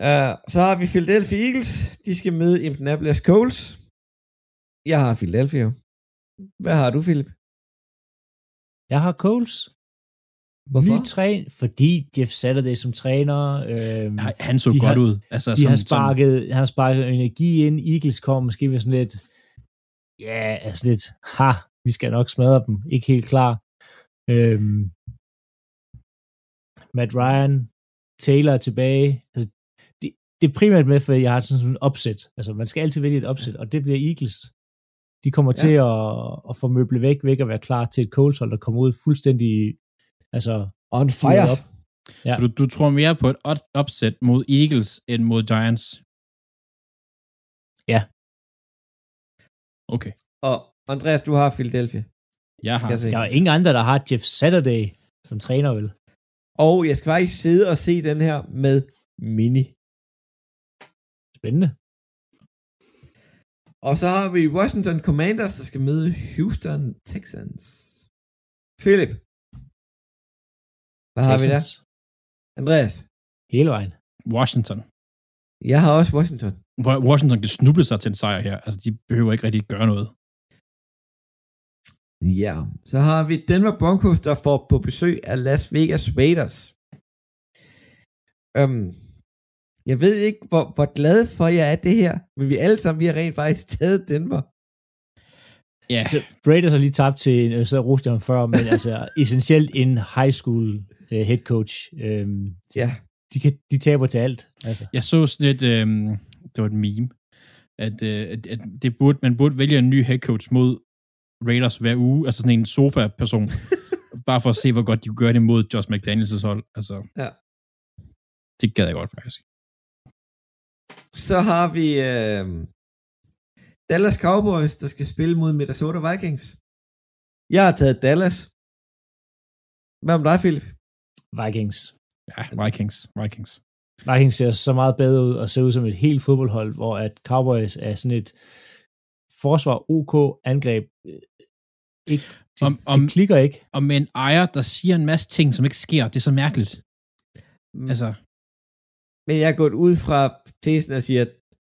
Uh, så har vi Philadelphia Eagles. De skal møde Indianapolis Colts. Jeg har Philadelphia. Hvad har du, Philip? jeg har Coles. Hvorfor? Ny træn, fordi Jeff Saturday som træner. Øh, Ja, Han så godt har- ud. Altså, de har sparket, han har sparket energi ind. Eagles kom måske med sådan lidt, ja, altså lidt, ha, vi skal nok smadre dem. Ikke helt klar. Øhm, Matt Ryan, Taylor er tilbage. Altså, det, det er primært med, for jeg har sådan sådan en opsæt. Altså, man skal altid vælge et opsæt, og det bliver Eagles. De kommer Ja. til at, at få møble væk, væk og være klar til et Colts hold, der kommer ud fuldstændig, altså, On fire. op. Ja. Så du, du tror mere på et op- opsæt mod Eagles end mod Giants? Ja. Okay. Og Andreas, du har Philadelphia. Jeg har. Jeg se. Der er ingen andre, der har Jeff Saturday som træner, vel? Og jeg skal faktisk sidde og se den her med Mini. Spændende. Og så har vi Washington Commanders, der skal møde Houston Texans. Philip. Hvad har vi der? Texans. Andreas. Hele vejen. Washington. Jeg har også Washington. Wa- Washington kan snuble sig til en sejr her. Altså, de behøver ikke rigtig gøre noget. Ja. Så har vi Denver Broncos, der får på besøg af Las Vegas Raiders. Øhm, jeg ved ikke, hvor, hvor glad for jeg er det her, men vi alle sammen, vi har rent faktisk taget Denver. Ja, Altså, Raiders har lige tabt til, øh, så roste jeg før, men altså essentielt en high school uh, head coach. Um, Ja. de, kan, de taber til alt. Altså. jeg så sådan et, øhm, det var et meme, at, øh, at, at det burde, man burde vælge en ny head coach mod Raiders hver uge, altså sådan en sofa-person, bare for at se, hvor godt de kunne gøre det mod Josh McDaniels' hold. Altså, Ja. Det gad jeg godt, faktisk. Så har vi øh, Dallas Cowboys, der skal spille mod Minnesota Vikings. Jeg har taget Dallas. Hvad om dig, Philip? Vikings. Ja, Vikings. Vikings. Vikings ser så meget bedre ud og ser ud som et helt fodboldhold, hvor at Cowboys er sådan et forsvar OK angreb. øh, Ikke, det, Om- om, det klikker ikke. Og med en ejer, der siger en masse ting, som ikke sker. Det er så mærkeligt. Mm. Altså, Men jeg er gået ud fra tesen og siger, at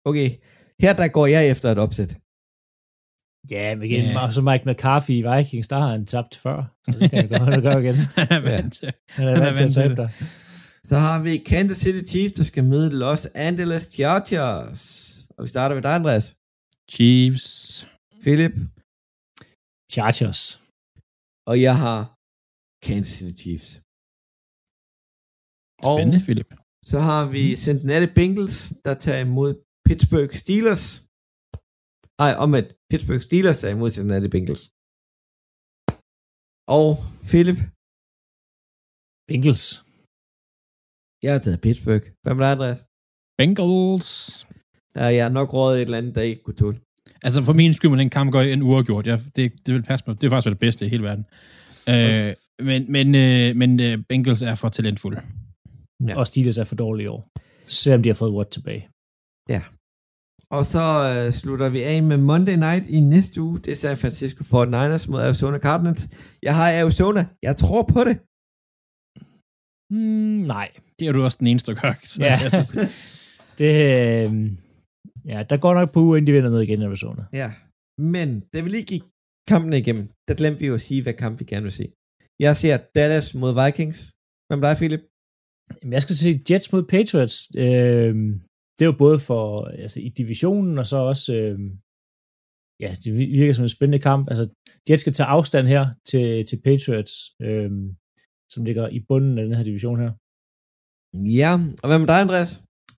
okay, her der går jeg efter et opsæt. Ja, men igen, yeah. og så Mike McCarthy i Vikings, der har han tabt før. Så det kan jeg gøre, det gør igen. han er vant til. Han er vant til at tabe det. dig. Så har vi Kansas City Chiefs, der skal møde Los Angeles Chargers. Og vi starter med dig, Andreas. Chiefs. Philip. Chargers. Og jeg har Kansas City Chiefs. Og Spændende, Philip. så har vi Cincinnati Bengals, der tager imod Pittsburgh Steelers. Ej, omvendt. Pittsburgh Steelers er imod Cincinnati Bengals. Og Philip, Bengals. jeg har taget Pittsburgh. Hvad med dig, Andreas? Bengals. Der er jeg nok rådet et eller andet, der ikke kunne tåle. Altså for min skyld må den kamp gå en uafgjort. Jeg, det, det vil passe mig. Det er faktisk det bedste i hele verden. Øh, men men, øh, men øh, Bengals er for talentfulde. Ja. Ja. Og Steelers er for dårlige i år. Selvom de har fået Watt tilbage. Og så øh, slutter vi af med Monday Night i næste uge. Det er San Francisco 49ers mod Arizona Cardinals. Jeg har Arizona. Jeg tror på det. Mm, nej. Det er du også den eneste, der gør. Så, Ja. Det, øh, ja, der går nok på uge, inden de vinder noget igen i Arizona. Ja. Men da vi lige gik kampen igennem, der glemte vi jo at sige, hvad kamp vi gerne vil se. Jeg ser Dallas mod Vikings. Hvad med dig, Philip? Jamen, jeg skal se Jets mod Patriots. Øh, det er jo både for altså, i divisionen, og så også øh, ja, det virker som en spændende kamp. Altså, Jets skal tage afstand her til, til Patriots, øh, som ligger i bunden af den her division her. Ja. Og hvad med dig, Andreas?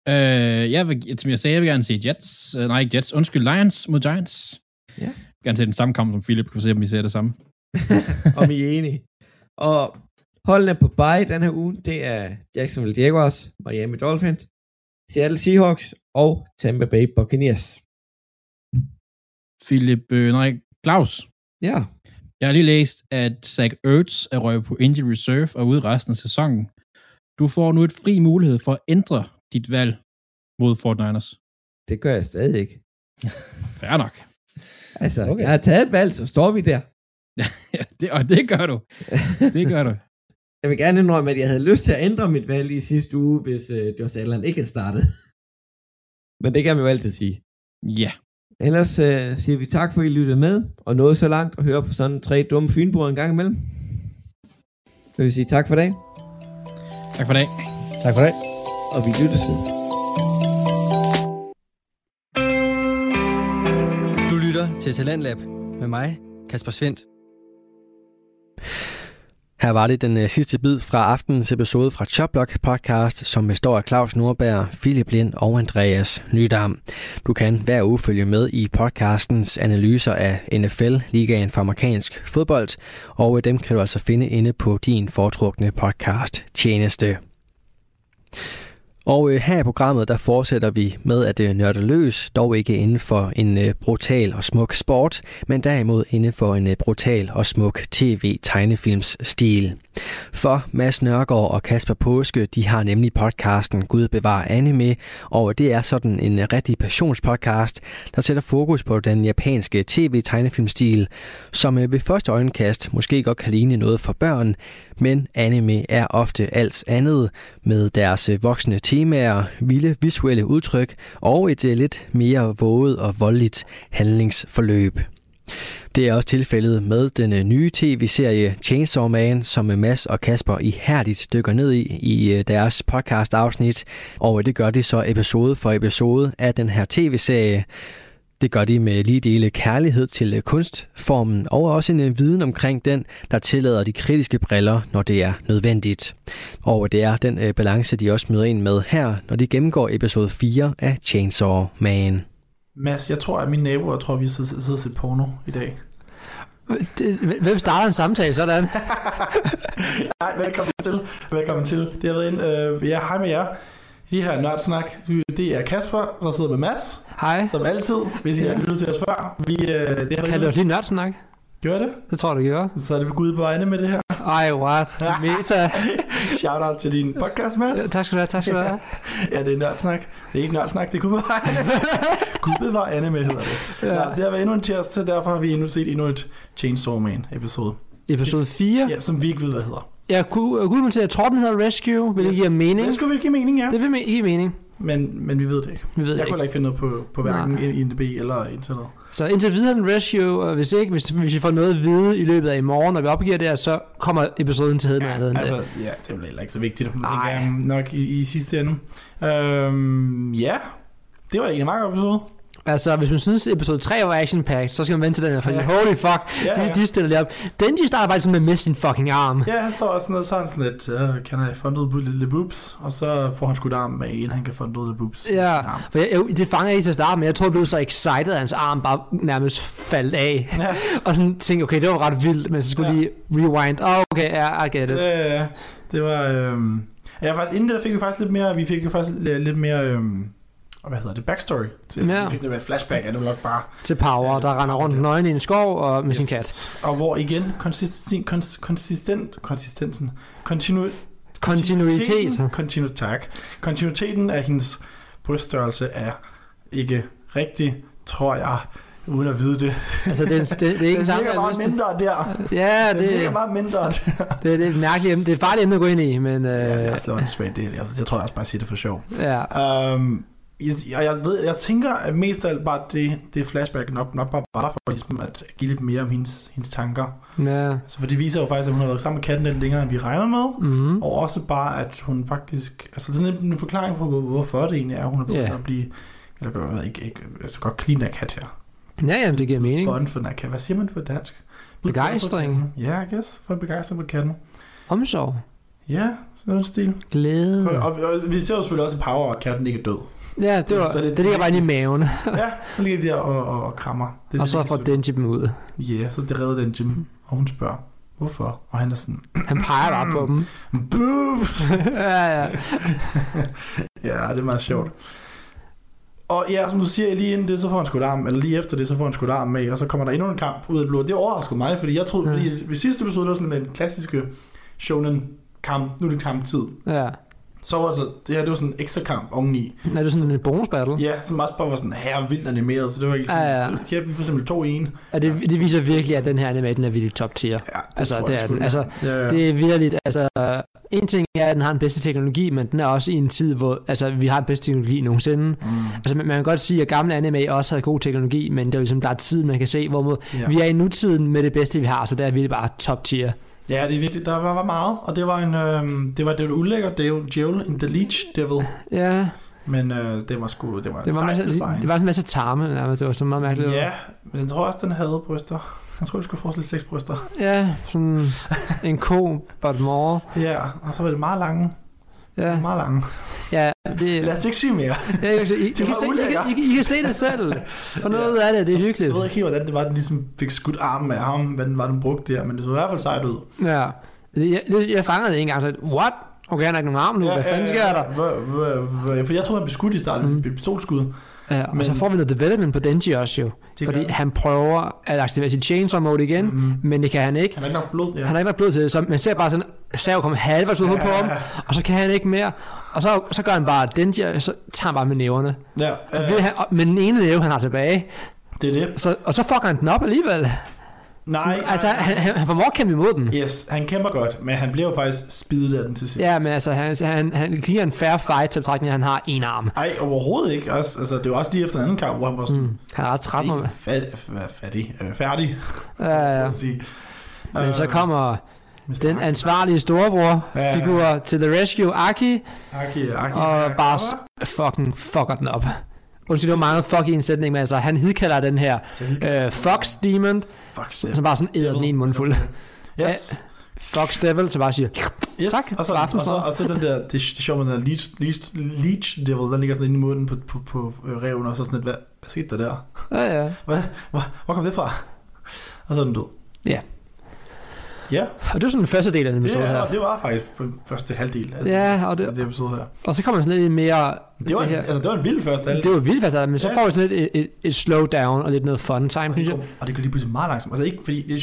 Øh, jeg vil, som jeg sagde, jeg vil gerne se Jets. Øh, nej, ikke Jets. Undskyld, Lions mod Giants. Ja. Jeg vil gerne se den samme kamp som Philip. Kan vi se, om vi ser det samme. Om I er enige. Og holdene på bye den her uge, det er Jacksonville Jaguars, Miami Dolphins, Seattle Seahawks og Tampa Bay Buccaneers. Philip, øh, nej, Claus. Ja. Jeg har lige læst, at Zach Ertz er røget på injury reserve og ude resten af sæsonen. Du får nu et fri mulighed for at ændre dit valg mod Fort Niners. Det gør jeg stadig ikke. Fair nok. Altså, okay. Jeg har taget et valg, så står vi der. Ja, det, og det gør du. Det gør du. Jeg vil gerne indrømme, at jeg havde lyst til at ændre mit valg i sidste uge, hvis uh, Josh Allen ikke havde startet. Men det kan man jo altid sige. Ja. Ellers uh, siger vi tak for, at I lyttede med, og nåede så langt og høre på sådan tre dumme fynbrød en gang imellem. Så vil vi sige tak for dag, Tak for det. Tak for det. Og vi lyttes ved. Du lytter til Talentlab med mig, Kasper Svendt. Her var det den øh, sidste bid fra aftenens episode fra Choplock podcast, som består af Claus Nordberg, Philip Lind og Andreas Nydam. Du kan hver uge følge med i podcastens analyser af NFL, ligaen for amerikansk fodbold, og øh, dem kan du altså finde inde på din foretrukne podcast tjeneste. Og øh, her i programmet, der fortsætter vi med at øh, nørde løs, dog ikke inden for en øh, brutal og smuk sport, men derimod inden for en øh, brutal og smuk tv-tegnefilmsstil. For Mads Nørgaard og Kasper Påske, de har nemlig podcasten Gud bevar anime, og det er sådan en rigtig passionspodcast, der sætter fokus på den japanske tv-tegnefilmstil, som øh, ved første øjenkast måske godt kan ligne noget for børn, men anime er ofte alt andet med deres øh, voksne temaer, vilde visuelle udtryk og et øh, lidt mere våget og voldeligt handlingsforløb. Det er også tilfældet med den øh, nye tv-serie Chainsaw Man, som øh, Mads og Kasper ihærdigt dykker ned i i deres podcast-afsnit, og det gør de så episode for episode af den her tv-serie. Det gør de med lige dele kærlighed til øh, kunstformen og også en øh, viden omkring den, der tillader de kritiske briller, når det er nødvendigt. Og det er den øh, balance, de også møder ind med her, når de gennemgår episode 4 af Chainsaw Man. Mads, jeg tror, at mine naboer tror, at vi sidder og ser porno i dag. Hvem starter en samtale sådan? Nej, velkommen til. Velkommen til. Det har været ind. Øh, ja, hej med jer. De her nørdsnak, det er Kasper, der sidder med Mads, Hej. som altid, hvis I Ja. har lyttet til os før. Vi, øh, det har Kan du lige nørdsnak? Gør det? Det tror jeg, du gjorde. Så er det for Gud på vegne med det her. Ej, what? Meta. Shout out til din podcast, Mads. Ja, Tak skal du have, tak skal du have. Ja, det er nørdsnak. Det er ikke nørdsnak, det er Gud på vegne. Gud bevar anime, hedder det. Ja. Nå, det har været endnu en tirsdag, derfor har vi endnu set endnu et Chainsaw Man episode. Episode 4. Ja, som vi ikke ved, hvad hedder. Kunne, kunne man til, at tror, den hedder Rescue, vil det give mening? Det skulle vi give mening, ja. Det vil give mening. Men, men vi ved det ikke. Vi ved Jeg det kunne ikke. ikke finde noget på, på hverken Nej. IMDb eller internet. Så indtil videre er den Rescue, og hvis ikke, hvis, hvis vi får noget at vide i løbet af i morgen, når vi opgiver det her, så kommer episoden til at hedde noget andet end altså, det. ja, det er vel heller ikke så vigtigt, man Nej. tænker nok i, i sidste ende. Øhm, ja, det var egentlig en meget god episode. Altså, hvis man synes, episode 3 var action-packed, så skal man vente til den her, for Ja. holy fuck, Ja, de, de stiller lige op. Den, de starter bare sådan med at miste sin fucking arm. Ja, han står også sådan noget sådan, sådan lidt, uh, kan I fund ud the boobs? Og så får han skudt armen med en, han kan fund ud the boobs. Ja, for jeg, jeg, det fanger jeg ikke til at starte med. Jeg tror, jeg blev så excited, at hans arm bare nærmest faldt af. Ja. og sådan tænkte, okay, det var ret vildt, men så skulle Ja. lige rewind. Oh, okay, ja, I get it. Ja, ja, det var... Øhm, ja, faktisk inden det fik vi faktisk lidt mere... Vi fik jo faktisk lidt lidt mere... Øhm, hvad hedder det? Backstory. Til, Ja. Fik lidt mere flashback, er det nok bare... Til Power, der render rundt nøgen i en skov og med sin kat. Og hvor igen, konsistent, kons, konsistent, konsistensen, kontinu, Kontinuitet. Kontinu, tak. Kontinuiteten af hendes bryststørrelse er ikke rigtig, tror jeg, uden at vide det. Altså, det, er- det, det er ikke Den meget lyst mindre der. Ja, Den det, virker meget mindre der. det, det er et mærkeligt. Det er et farligt emne at gå ind i, men... Øh, Ja, det er altså åndssvagt. Det, jeg, jeg tror jeg også bare siger det for sjov. ja. Um, jeg, jeg, ved, jeg tænker, at mest af alt bare det, det flashback nok, nok bare var der for ligesom at give lidt mere om hendes, hendes tanker. ja. Så for det viser jo faktisk, at hun har været sammen med katten lidt længere, end vi regner med. Mm. Og også bare, at hun faktisk... Altså sådan en, en forklaring på, hvor- hvorfor det egentlig er, hun er begyndt Ja. at blive... Eller jeg ved ikke, ikke altså godt clean af kat her. Ja, jamen, det giver mening. Fun for kat. Hvad siger man på dansk? Begejstring. Ja, I guess. For en begejstring på katten. Omsorg. Ja, sådan noget stil. Glæde. Og, og, og, vi ser jo selvfølgelig også i Power, at katten ikke er død. Ja, det, var, Så er det- det ligger bare inde i maven. ja, så ligger de der og, og, og krammer. Det og så får Denji dem ud. Ja, yeah, så det redder den Jim. Og hun spørger, hvorfor? Og han er sådan, Han peger bare på dem. boobs! ja, ja. ja, det er meget sjovt. Og ja, som du siger, lige inden det, så får han skudt arm, eller lige efter det, så får han skudt arm med, og så kommer der endnu en kamp ud af det blå. Det overraskede mig, fordi jeg troede, Ja. fordi ved sidste episode, der var sådan med den klassiske shonen kamp, nu er det kamptid. ja. Så var det, det her, det var sådan en ekstra kamp oveni. Er det sådan en bonus battle? Ja, som også bare var sådan her vildt animeret, så det var ikke sådan, Ja, ja. ja, vi får simpelthen to en. Ja, det, det viser virkelig, at den her anime, den er virkelig top tier. Ja, det Altså, det er den. ja. Altså, ja, ja. Det er virkelig, altså, en ting er, at den har den bedste teknologi, men den er også i en tid, hvor altså, vi har den bedste teknologi nogensinde. Mm. Altså, man man kan godt sige, at gamle anime også havde god teknologi, men det er ligesom, der er tid, man kan se, hvor Ja. ja. vi er i nutiden med det bedste, vi har, så der er virkelig bare top tier. Ja, det er virkelig, der var, var meget, og det var en, øh, det var det var ulækkert, det er jo Djævel in the Leech Devil, Ja, men øh, det var sgu, det var, det var, sejt masse, design. det var en masse tarme, nærmest. det var så meget mærkeligt. Ja, men jeg tror også, den havde bryster. Jeg tror, det skulle forestille seks bryster. Ja, sådan en ko, but more. Ja, og så var det meget lange. Ja, Meget lange. ja det, Lad os ikke sige mere. ja, I, I, I, I, kan se, I, kan, I, I kan se det selv. For noget af det, det er Jeg hyggeligt. ved ikke helt, hvordan det var, den ligesom fik skudt armen af ham, hvad den var, den brugte der, men det så i hvert fald sejt ud. Ja. Jeg, jeg, jeg fangede det en gang, så what? Okay, han har ikke nogen arm nu, hvad fanden sker der? For jeg troede, han blev skudt i starten, Mm. pistolskud. Ja, og Men- så får vi noget development på Denji også jo. Fordi gør han prøver at aktivere sit chainsaw mode igen, Mm. men det kan han ikke. Han har ikke nok blod, ja. Han har ikke nok blod til det, så man ser bare sådan en sav komme halvvejs ud på ham, og så kan han ikke mere. Og så, så gør han bare Denji, og så tager han bare med næverne. Ja, Og øh, ved han, og med den ene næve, han har tilbage, det er det. så, og så fucker han den op alligevel. Nej, Sådan, altså, han, han, han formår at kæmpe imod den. Yes, han kæmper godt, men han bliver jo faktisk spidet af den til sidst. Ja, men altså, han, han, han giver en fair fight til betragtning, at han har en arm. Ej, overhovedet ikke. Også, altså, det var også lige efter en anden kamp, hvor han var sådan, Mm. Han er ret træt med fat, øh, færdig, ja, ja. sige. Men så Øh, kommer. Den ansvarlige storebror-figur Ja. til The Rescue, Aki, Aki, Aki, og Aki. bare fucking fucker den op. Undskyld, det var meget fuck i en sætning, men altså, han hidkalder den her øh, Fox Demon, Fuck, som bare sådan æder den i en mundfuld. Yes. Fox Devil, så bare siger, Yes. Tak, Og så, og så, og så den der, det, det sjovt med den der leech, leech, leech devil, den ligger sådan inde i munden på, på, på øh, reven, og så sådan lidt, hvad, hvad skete der der? ja, ja. Hvad, hvor, hvor kom det fra? Og så er den død. Ja. Ja, Og det var sådan den første del af den det, episode er, her. og det var faktisk første halvdel af, Ja, og det- det episode her. Og så kommer sådan lidt mere... Det var, det her. altså, det var en vild første halvdel. Det var vildt faktisk, men så Ja. får vi sådan lidt et, et, et slow down og lidt noget fun time, og, synes jeg. og det går lige pludselig meget langsomt. Altså ikke fordi, det,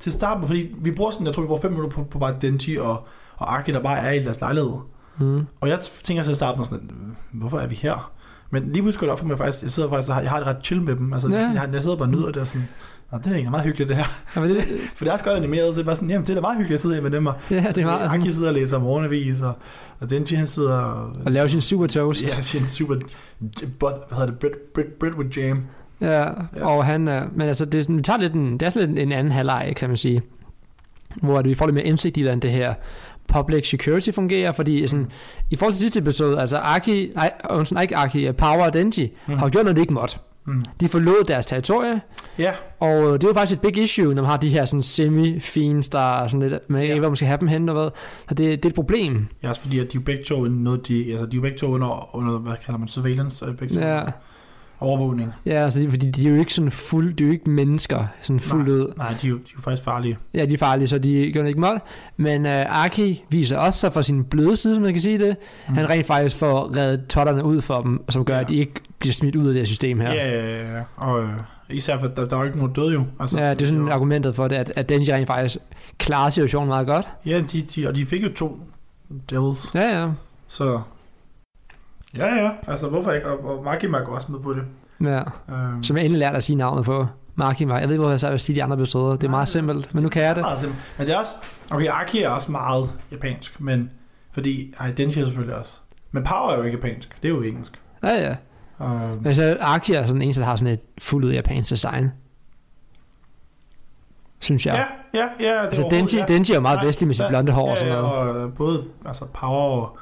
til starten, fordi vi bruger sådan, jeg tror vi bruger 5 minutter på, på bare Denji og, og Aki, der bare er i deres lejlighed. Mm. Og jeg tænker til at starte med sådan, hvorfor er vi her? Men lige pludselig går det op for mig faktisk, jeg sidder faktisk, jeg har det ret chill med dem. Altså, Ja. ja. jeg, jeg, sidder bare og nyder det og sådan, Nå, det er egentlig meget hyggeligt det her. Ja, men det, For det er også godt animeret, så det er bare sådan, jamen det er da meget hyggeligt at sidde her med dem. Og ja, det er meget... Aki sidder og læser morgenavis, og, og Denji han sidder og... Og lave sin super toast. Ja, sin super... Bud, hvad hedder det? Bread, bread, bread with jam. Ja, Ja. og han, men altså, det er sådan, vi tager lidt en, det er sådan lidt en anden halvleg, kan man sige, hvor at vi får lidt mere indsigt i, hvordan det her public security fungerer, fordi sådan, i forhold til sidste episode, altså Aki, nej, undskyld, ikke Aki, Power og Denji, Mm. har jo gjort noget, de ikke måtte. Mm. De forlod deres territorie, Ja, og øh, det er jo faktisk et big issue, når man har de her sådan semi-fiends, der er sådan lidt, man ikke Ja. hvor man skal have dem hen og hvad. Så det, det er et problem. ja også fordi, at de er begge to noget, de, altså de er begge to under, under, hvad kalder man, surveillance, øh, begge to. Ja, Overvågning. ja altså, fordi de er jo ikke sådan fuld, de er jo ikke mennesker, sådan fuldt ud. Nej, de er, jo, de er jo faktisk farlige. Ja, de er farlige, så de gør det ikke mål. Men uh, Aki viser også sig fra sin bløde side, som man kan sige det. Mm. Han rent faktisk får reddet totterne ud for dem, som gør, Ja. at de ikke bliver smidt ud af det her system her. Ja, ja, ja. Og øh, især for, der, der er jo ikke nogen døde jo. Altså, Ja, det er sådan argumentet for det, at, at Denji rent faktisk klarer situationen meget godt. Ja, de, de, og de fik jo to devils. Ja, ja. Så ja, ja. Altså, hvorfor ikke? Og, og Makima går også med på det. ja. Øhm, Som jeg endelig lærte at sige navnet på. Makima. Jeg ved ikke, hvor jeg så vil sige de andre episoder. Det er Nej, meget simpelt, men nu kan jeg det. Meget simpelt. Men det er også... Okay, Aki er også meget japansk, men... Fordi... Ej, Denji er selvfølgelig også. Men Power er jo ikke japansk. Det er jo engelsk. Ja, ja. Øhm, Men så Aki er sådan den eneste, der har sådan et fuldt ud japansk design. Synes jeg. ja, ja, ja. Det altså er Denji, ja. Denji er meget Nej, vestlig med sit ja, blonde hår og ja, sådan ja, noget. Og øh, både altså Power og,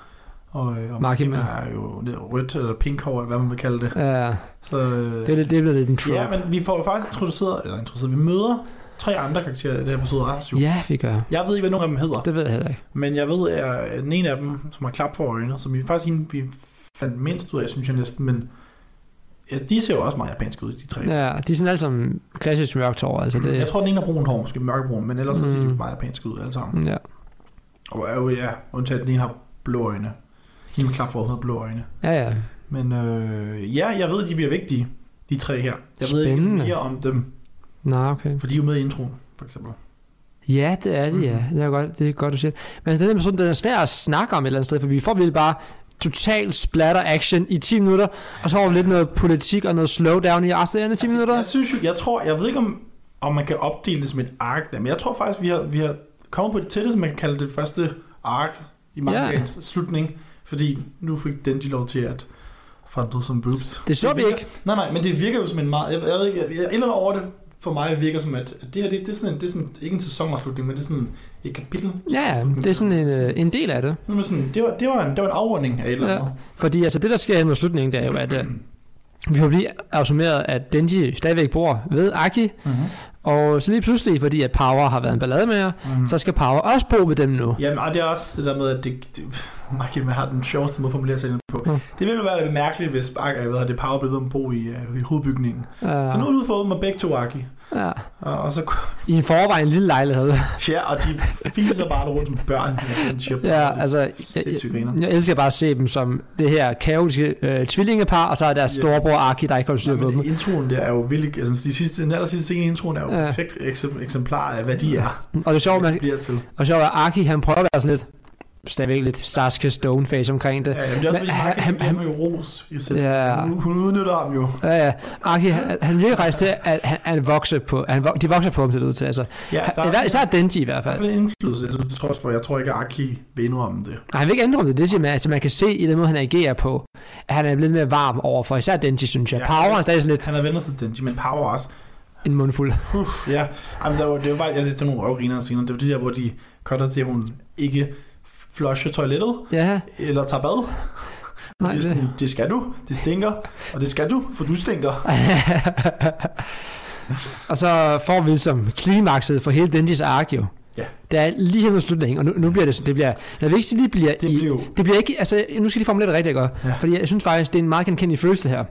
og, og Makima. Er jo lidt rødt eller pink hår, eller hvad man vil kalde det. Ja, Så, øh, det er, det er blevet lidt en trope. ja, men vi får jo faktisk introduceret, eller introduceret, vi møder tre andre karakterer i det her episode også. Ja, vi gør. Jeg ved ikke, hvad nogen af dem hedder, Det ved jeg heller ikke. men jeg ved, at den ene af dem, som har klap for øjnene, som vi faktisk hende, vi fandt mindst ud af, synes jeg næsten, men ja, de ser jo også meget japansk ud, de tre. Ja, de er sådan alle sammen klassisk mørkt hår. Altså det, Jeg tror, den ene har brun hår, måske mørkebrun, men ellers så ser de Mm. meget japansk ud alle sammen. Ja. Og er jo, ja, undtaget den ene har blå øjne. Hende med klap for øjnene har blå øjne. ja, ja. Men øh, ja, jeg ved, at de bliver vigtige, de tre her. Jeg ved ikke Spændende. mere om dem, Nå, okay. for de er jo med i introen, for eksempel. Ja, det er det, ja. Det er godt, det er godt du siger. Men altså, den her episode, den er svær at snakke om et eller andet sted, for vi får virkelig bare total splatter action i 10 minutter, og så har vi lidt noget politik og noget slowdown i resten af 10 minutter. Jeg synes jo, jeg tror, jeg ved ikke om, om man kan opdele det som et ark, der, men jeg tror faktisk, vi har, vi har kommet på det tætteste, man kan kalde det første ark i mangaens yeah. slutning, fordi nu fik Denji lov til at ud som boobs. Det så vi virker, ikke. Nej, nej, men det virker jo som en meget, jeg, jeg ved ikke, jeg, jeg, andet over det for mig virker som, at det her, det, det, er sådan en, det er sådan, ikke en sæsonafslutning, men det er sådan et kapitel. Ja, ja, det er sådan en, øh, en del af det. Det sådan, det var, det var en, det var en afrunding af et eller Ja. andet. Fordi altså det, der sker mod slutningen, det er jo, at øh, vi har blive afsummeret, at Denji stadigvæk bor ved Aki, Mm-hmm. Og så lige pludselig, fordi at Power har været en ballade med jer, Mm-hmm. så skal Power også bo ved dem nu. Jamen, og det er også det der med, at det, det Mark, man har den sjoveste måde at formulere sig på. Mm. Det ville jo være lidt mærkeligt, hvis Ak, jeg ved, at det Power blev ved med at bo i, uh, i hovedbygningen. Ja, Så nu har du fået med begge to Aki. Ja. Og, og så, I en forvejen lille lejlighed. ja, og de fiser bare rundt som børn. chip. Ja, altså, jeg, griner. jeg elsker bare at se dem som det her kaotiske øh, tvillingepar, og så er deres Ja. storebror Aki, der ikke holder styr på dem. introen der er jo virkelig, altså de sidste, den aller sidste scene i introen er jo Ja. perfekt eksem- eksemplar af, hvad de er. Og det er sjovt, man, og sjovt, at Aki, han prøver at være sådan lidt, stadigvæk lidt Sasuke Stoneface omkring det. Ja, jamen, det er også Men han- han- han, jo ros. Ja. Hun, hun udnytter ham jo. Ja, ja. Aki, han, han virker faktisk til, at han, han vokser på, han, de vokser på ham til det ud til. Altså, Ja, der han, er, især Denji i hvert der er fald. en indflydelse, altså, det trods for, jeg tror ikke, at Aki vil indrømme det. Nej, han vil ikke ændre om det, det siger man, altså man kan se i den måde, han agerer på, at han er blevet mere varm over for, især Denji, synes jeg. Ja. Power er stadig lidt Han har vendt sig til Denji, men Power også. en mundfuld. Uh, ja, Jamen, der var, det var bare, jeg synes, det er nogle røvgriner scener. Det var de der, hvor de cutter til, at hun ikke flusher toilettet, Ja, eller tager bad. nej, det, er sådan, det skal du, det stinker, og det skal du, for du stinker. og så får vi som klimakset for hele Denjis ark jo. Ja. Det er lige her med slutningen, og nu, nu bliver det, det bliver, jeg vil ikke sige, det bliver, Det bliver det bliver ikke, altså nu skal de formulere det rigtigt godt, Ja. fordi jeg synes faktisk, det er en meget genkendelig følelse her.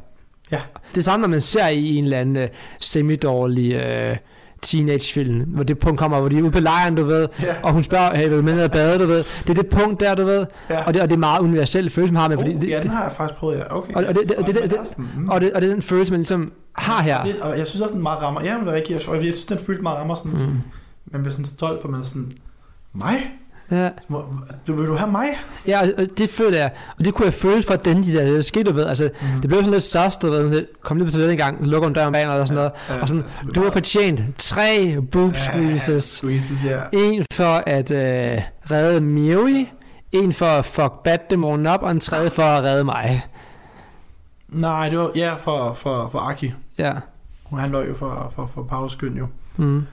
Ja. Det er samme, når man ser i en eller anden uh, semi-dårlig uh, teenagefilm, hvor det punkt kommer, hvor de er ude på lejren, du ved, ja, og hun spørger, hey, vil du med ned og bade, du ved. Det er det punkt der, du ved, ja. og det, og det er meget universel følelse, man har med, fordi oh, det, ja, den har jeg faktisk prøvet, ja. Okay. Og- og det- det- det- det- mm. og, det, og det er den følelse, man ligesom har her. Det, og jeg synes også, den meget rammer. Ja, men det er rigtigt. Jeg, jeg synes, den følte meget rammer sådan. Mm. Man bliver sådan stolt, for man er sådan, mig? Ja. Du, vil du have mig? Ja, det føler jeg, og det kunne jeg føle for den de der, der skete, du ved, altså, Mm. det blev sådan lidt sus, du ved, kom lige på toilettet en gang, lukker om døren bag mig, og sådan noget, Ja, og sådan, det du har fortjent tre boob Ja, squeezes, Squeezes, ja. en for at øh, redde Miui, en for at fuck Batdemonen op, og en tredje for at redde mig. Nej, det var, ja, for, for, for Aki. Ja. Han løg jo for, for, for Pavs skyld jo. Mm.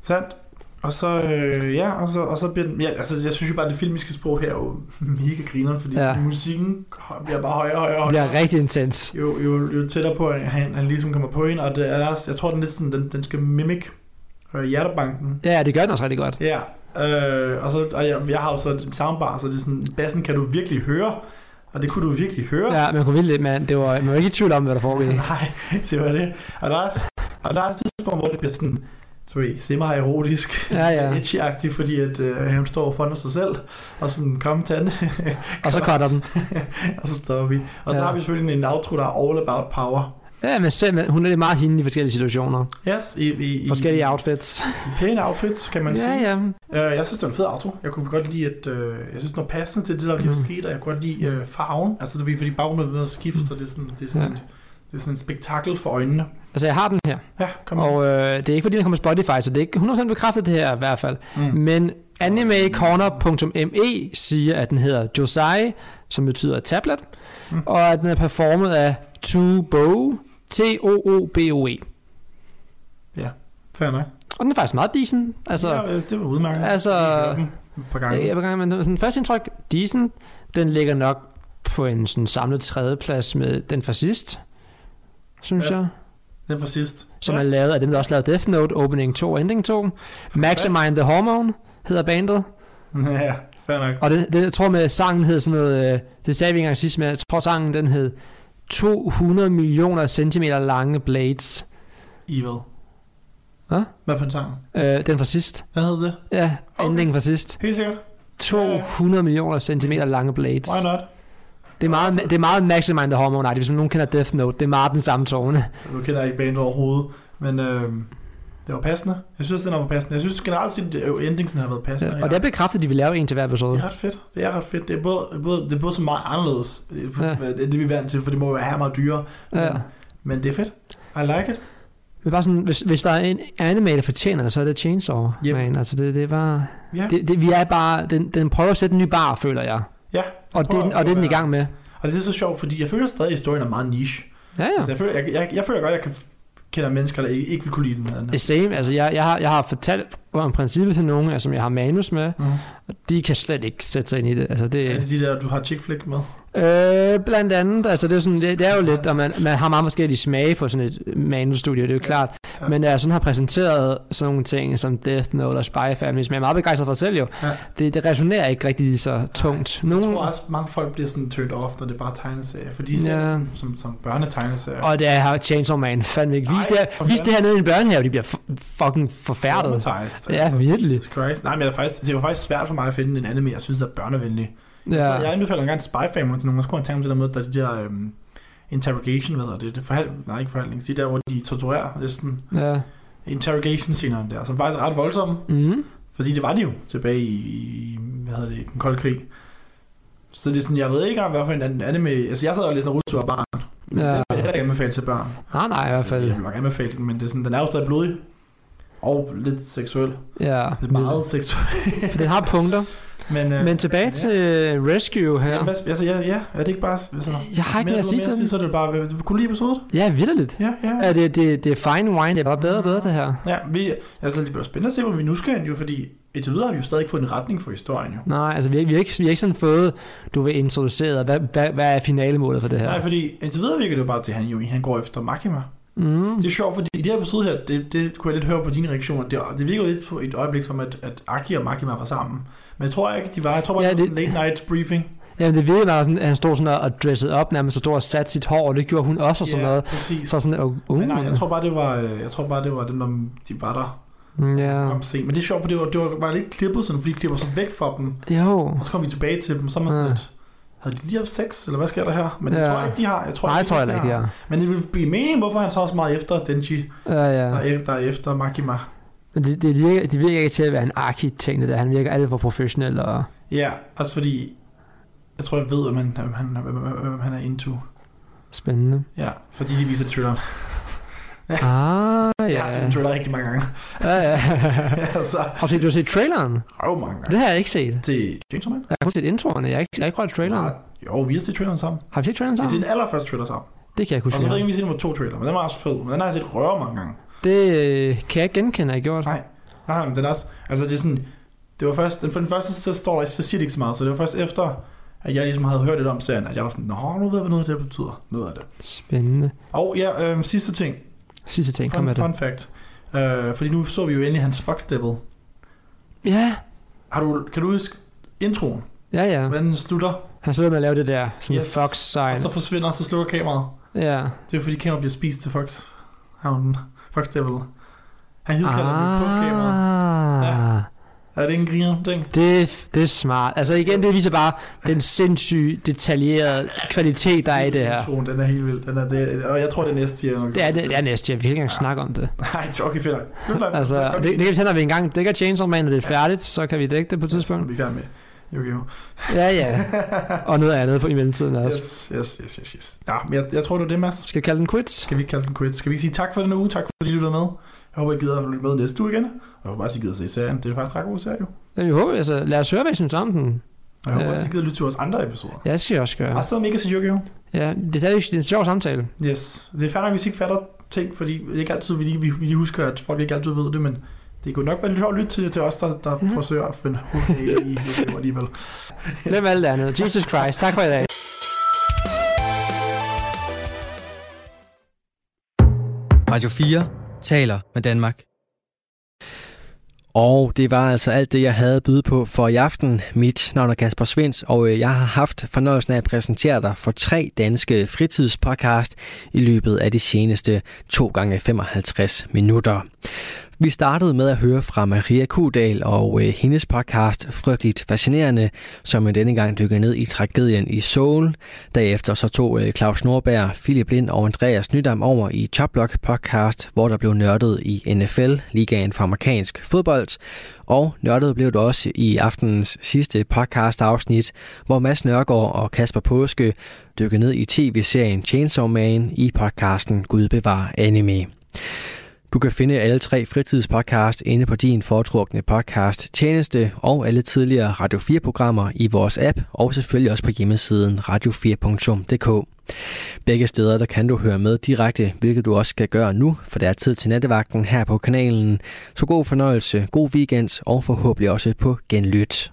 Sandt. Og så, øh, ja, og så, og så bliver den, ja, altså jeg synes jo bare, at det filmiske sprog her er jo mega grineren, fordi Ja. musikken bliver bare højere og højere. Det bliver rigtig intens. jo, jo, jo tættere på, at han, han ligesom kommer på hende, og det er også, jeg tror, den, lidt sådan, den, den skal mimik øh, hjertebanken. Ja, det gør den også rigtig godt. Ja, øh, og, så, og jeg, jeg har jo så en soundbar, så det er sådan, bassen kan du virkelig høre, og det kunne du virkelig høre. Ja, man kunne vildt lidt, men det var, man var ikke i tvivl om, hvad der foregik. Nej, det var det. Og der er, og der er et tidspunkt, hvor det bliver sådan, sorry, semi-erotisk, Ja, ja. edgy-agtigt, fordi at øh, hun står foran sig selv, og sådan, kom Tande, Og så cutter den. og så står vi. Og så Ja. har vi selvfølgelig en outro, der er all about power. Ja, men selv, hun er meget hende i forskellige situationer. Yes, i, i, i Forskellige outfits. i pæne outfits, kan man Ja, sige. ja. Øh, jeg synes, det var en fed outro. Jeg kunne godt lide, at øh, jeg synes, den var passende til det, der lige Mhm. var sket, og jeg kunne godt lide øh, farven. Altså, det er fordi baggrunden er ved at skifte, så det er sådan, det er sådan, Ja. det er sådan en spektakel for øjnene. Altså, jeg har den her. Ja, kom og, Og øh, det er ikke fordi, den kommer på Spotify, så det er ikke 100% bekræftet det her i hvert fald. mm. Men animecorner.me siger, at den hedder Josai, som betyder tablet, Mm. og at den er performet af Tubo, T-O-O-B-O-E. Fair nok. Og den er faktisk meget decent. Altså, ja, øh, det var udmærket. altså- Jeg et par gange. jeg gang med sådan første indtryk, decent. Den ligger nok på en sådan samlet tredjeplads med den fra sidst, synes Ja. jeg. Den var sidst. Som er lavet af dem, der også lavede Death Note, Opening 2 og Ending 2. Maximind the Hormone hedder bandet. Ja, fair nok. Og det, det, jeg tror med sangen hed sådan noget, øh, det sagde vi engang sidst, men jeg tror sangen den hed 200 millioner centimeter lange blades. Evil. Hvad? Hvad for en sang? Øh, den fra sidst. Hvad hed det? Ja, Okay. endingen fra sidst. Helt sikkert. 200 millioner centimeter lange blades. Why not? Det er meget, det er meget Maximind the Hormone, nej, hvis nogen kender Death Note, det er meget den samme tone. Nu kender jeg ikke bandet overhovedet, men øh, det var passende. Jeg synes, den var passende. Jeg synes generelt set, at endingsen har været passende. Ja, og det er bekræftet, at de vil lave en til hver episode. Det er ret fedt. Det er ret fedt. Det er både, både, det er både så meget anderledes, øh, Ja. ja. det, vi er vant til, for det må jo være her meget dyrere. Ja. Men det er fedt. I like it. Men bare sådan, hvis, hvis der er en anime, der fortjener det, så er det Chainsaw Yep. Man. Altså, det, det er bare... Ja. Det, det, vi er bare... Den, den prøver at sætte en ny bar, føler jeg. Ja, Og det, og det er den i gang med. Og det er så sjovt, fordi jeg føler stadig, at historien er meget niche. Ja, ja. Altså, jeg, føler, jeg, jeg, jeg føler godt, at jeg kan kender mennesker, der ikke, ikke vil kunne lide den. Eller. Same, altså jeg, jeg, har, jeg har fortalt om princippet til nogen, altså, jeg har manus med, Mm. og de kan slet ikke sætte sig ind i det. Altså, det, Er det de der, du har chick flick med? Øh, blandt andet, altså det er, sådan, det, det er jo lidt, og man, man har meget forskellige smage på sådan et manusstudio, det er jo klart. Ja. Men da jeg sådan har præsenteret sådan nogle ting som Death Note og Spy Family, som jeg er meget begejstret for selv jo, Ja. det, det resonerer ikke rigtig så tungt. Jeg Nogen, tror også, mange folk bliver sådan turned off, når det er bare tegneserier. For de ser Ja. som, som, som børnetegneserier. og det er Chainsaw Man fandme ikke. Vis, Nej, det, her, vis det her nede i en børnehave, de bliver fucking forfærdet. Ja, virkelig. Jesus Christ. Nej, men det er faktisk, det var faktisk svært for mig at finde en anime, jeg synes er børnevenlig. Ja. Så jeg Ja. anbefaler engang Spy Family til nogen, og så kunne man tænke om det der med, der er de der øhm, interrogation, hvad hedder det, det forhal, nej, ikke forhandling, de der, hvor de torturerer, næsten ja. interrogation scenerne der, som faktisk er ret voldsomme, Mm. fordi det var de jo tilbage i, i hvad hedder det, den kolde krig. Så det er sådan, jeg ved ikke engang, hvad for en anime, altså jeg sad og læste Naruto af barn, Ja. jeg vil heller ikke anbefale til børn. Nej, nej, i hvert fald. Jeg vil nok anbefale den, men det er sådan, den er jo stadig blodig. Og lidt seksuel. Ja. Lidt meget seksuel. For den har punkter. men, øh, Men tilbage ja. til Rescue her. Ja, hvad, altså, ja, ja, er det ikke bare... Altså, Jeg har ikke mere at sige til den. Så er det bare, du kunne lide episodet? Ja, vildt. Ja, ja. Ja, det, det, det er fine wine, det er bare bedre og bedre, det her. Ja, vi, altså det bliver spændende at se, hvor vi nu skal hen, jo, fordi indtil videre har vi jo stadig ikke fået en retning for historien, jo. Nej, altså vi har, vi har, ikke, vi har ikke sådan fået, du vil introduceret, hvad, hvad, hvad er finalemålet for det her? Nej, fordi indtil videre virker det jo bare til, at han jo han går efter Makima. Mm. Det er sjovt, fordi i det her episode her, det, det kunne jeg lidt høre på dine reaktioner, det, det virker lidt på et øjeblik som, at, at Aki og Makima var sammen. Men jeg tror ikke, de var. Jeg tror bare, Ja, ja, det var det- en late night briefing. Jamen det virkede bare sådan, at han stod sådan og dressede op, nærmest så stod og satte sit hår, og det gjorde hun også og sådan ja, noget. præcis. Så sådan, uh, uh. Men nej, jeg tror bare, det var, øh, jeg tror bare, det var dem, der de var der Ja. om sent. Men det er sjovt, for det var, det var bare lidt klippet sådan, fordi de klipper så væk fra dem. Jo. Og så kom vi tilbage til dem, så er man sådan Ja. lidt, havde de lige haft sex, eller hvad sker der her? Men ja. Ja. jeg tror ikke, de har. Jeg tror Nej, jeg tror heller ikke, de har. Men det vil blive mening, hvorfor han så også meget efter Denji, Ja, ja. ja. der, er, der er efter Makima. Men det, det, virker, det virker ikke til at være en arki-ting, det der. Han virker alt for professionel og Ja, også fordi, jeg tror, jeg ved, man, han, han, han er into. spændende. Ja, fordi de viser traileren. Ah, Ja. Jeg ja. har set trailer rigtig mange gange. Ja, ja. ja, så Har du set, du har set traileren? røv mange gange. Det har jeg ikke set. Til Chainsaw Man? Jeg har kun set introerne, jeg har ikke, jeg har ikke rørt traileren. Nej, jo, vi har set traileren sammen. Har vi set traileren Vi har set sammen? den allerførste trailer sammen. Det kan jeg ikke Og huske. så ved jeg ikke, om vi set nummer to trailer, men den var også fed. Men den har jeg set røre mange gange. Det øh, kan jeg genkende, at jeg gjort. Nej. Nej, men den er også... Altså, det er sådan... Det var først... Den, for den første, så står der, så siger det ikke så meget. Så det var først efter, at jeg ligesom havde hørt lidt om serien, at jeg var sådan, Nå, nu ved jeg, hvad noget af det betyder. Noget af det. Spændende. Og ja, øh, sidste ting. Sidste ting, kom Fun, med det. fun fact. Øh, fordi nu så vi jo endelig hans Fox Devil. Ja, Har du, kan du huske introen? ja, ja. Hvordan den slutter? Han slutter med at lave det der, sådan Yes. yes. Fox-sign. Og så forsvinder, og så slukker kameraet. Ja. Det er fordi kameraet bliver spist til Fox. Havnen. Fox Devil. Han hidkalder ah. på kameraet. Ah. Er det en griner ting? Det, det er smart. Altså igen, det viser bare den sindssygt detaljerede kvalitet, der er i det her. Introen, den er helt vild. Den er, det, og jeg tror, det er næste tier. Det er, det, det er næste, jeg vil ikke engang snakke om det. Nej, okay, fedt. Altså, det, det kan vi tage, når vi engang dækker Chainsaw Man, når det er færdigt, så kan vi dække det på et tidspunkt. Vi er med. Jo. Ja, ja. Og noget andet på i mellemtiden også. Yes, yes, yes, yes, yes. Ja, men jeg, jeg tror, det var det, Mads. Skal vi kalde den quits? Skal vi kalde den quit? Skal vi sige tak for den uge? Tak fordi I lyttede med. Jeg håber, I gider at lytte med næste uge igen. Og jeg håber også, I gider at se serien. Det er faktisk ret god serie, jo. Ja, vi håber, altså, lad os høre, hvad I synes om den. Og jeg håber også, I gider at lytte til vores andre episoder. Ja, det skal jeg også gøre. Også selvom I ikke se Yu-Gi-Oh! Ja, det er stadig det er en sjov samtale. Yes. Det er nok, hvis I ikke fatter ting, fordi det ikke altid, vi lige, vi, vi lige husker, at folk ikke altid ved det, men det kunne nok være lidt sjovt at lytte til, til os, der, der Mhm. forsøger at finde hovedet i Yu-Gi-Oh! alligevel. Glem alt det andet. Jesus Christ. Tak for i dag. Radio 4 taler med Danmark. Og det var altså alt det, jeg havde at byde på for i aften. Mit navn er Kasper Svens, og øh, jeg har haft fornøjelsen af at præsentere dig for tre danske fritidspodcast i løbet af de seneste 2 gange 55 minutter. Vi startede med at høre fra Maria Kudal og øh, hendes podcast Frygteligt Fascinerende, som denne gang dykker ned i tragedien i Seoul. Derefter så tog øh, Claus Norberg, Philip Lind og Andreas Nydam over i Choplock podcast, hvor der blev nørdet i NFL, ligaen for amerikansk fodbold. Og nørdet blev det også i aftenens sidste podcast afsnit, hvor Mads Nørgaard og Kasper Påske dykkede ned i tv-serien Chainsaw Man i podcasten Gud bevar anime. Du kan finde alle tre fritidspodcast inde på din foretrukne podcast tjeneste og alle tidligere Radio 4-programmer i vores app og selvfølgelig også på hjemmesiden radio4.dk. Begge steder der kan du høre med direkte, hvilket du også skal gøre nu, for der er tid til nattevagten her på kanalen. Så god fornøjelse, god weekend og forhåbentlig også på genlyt.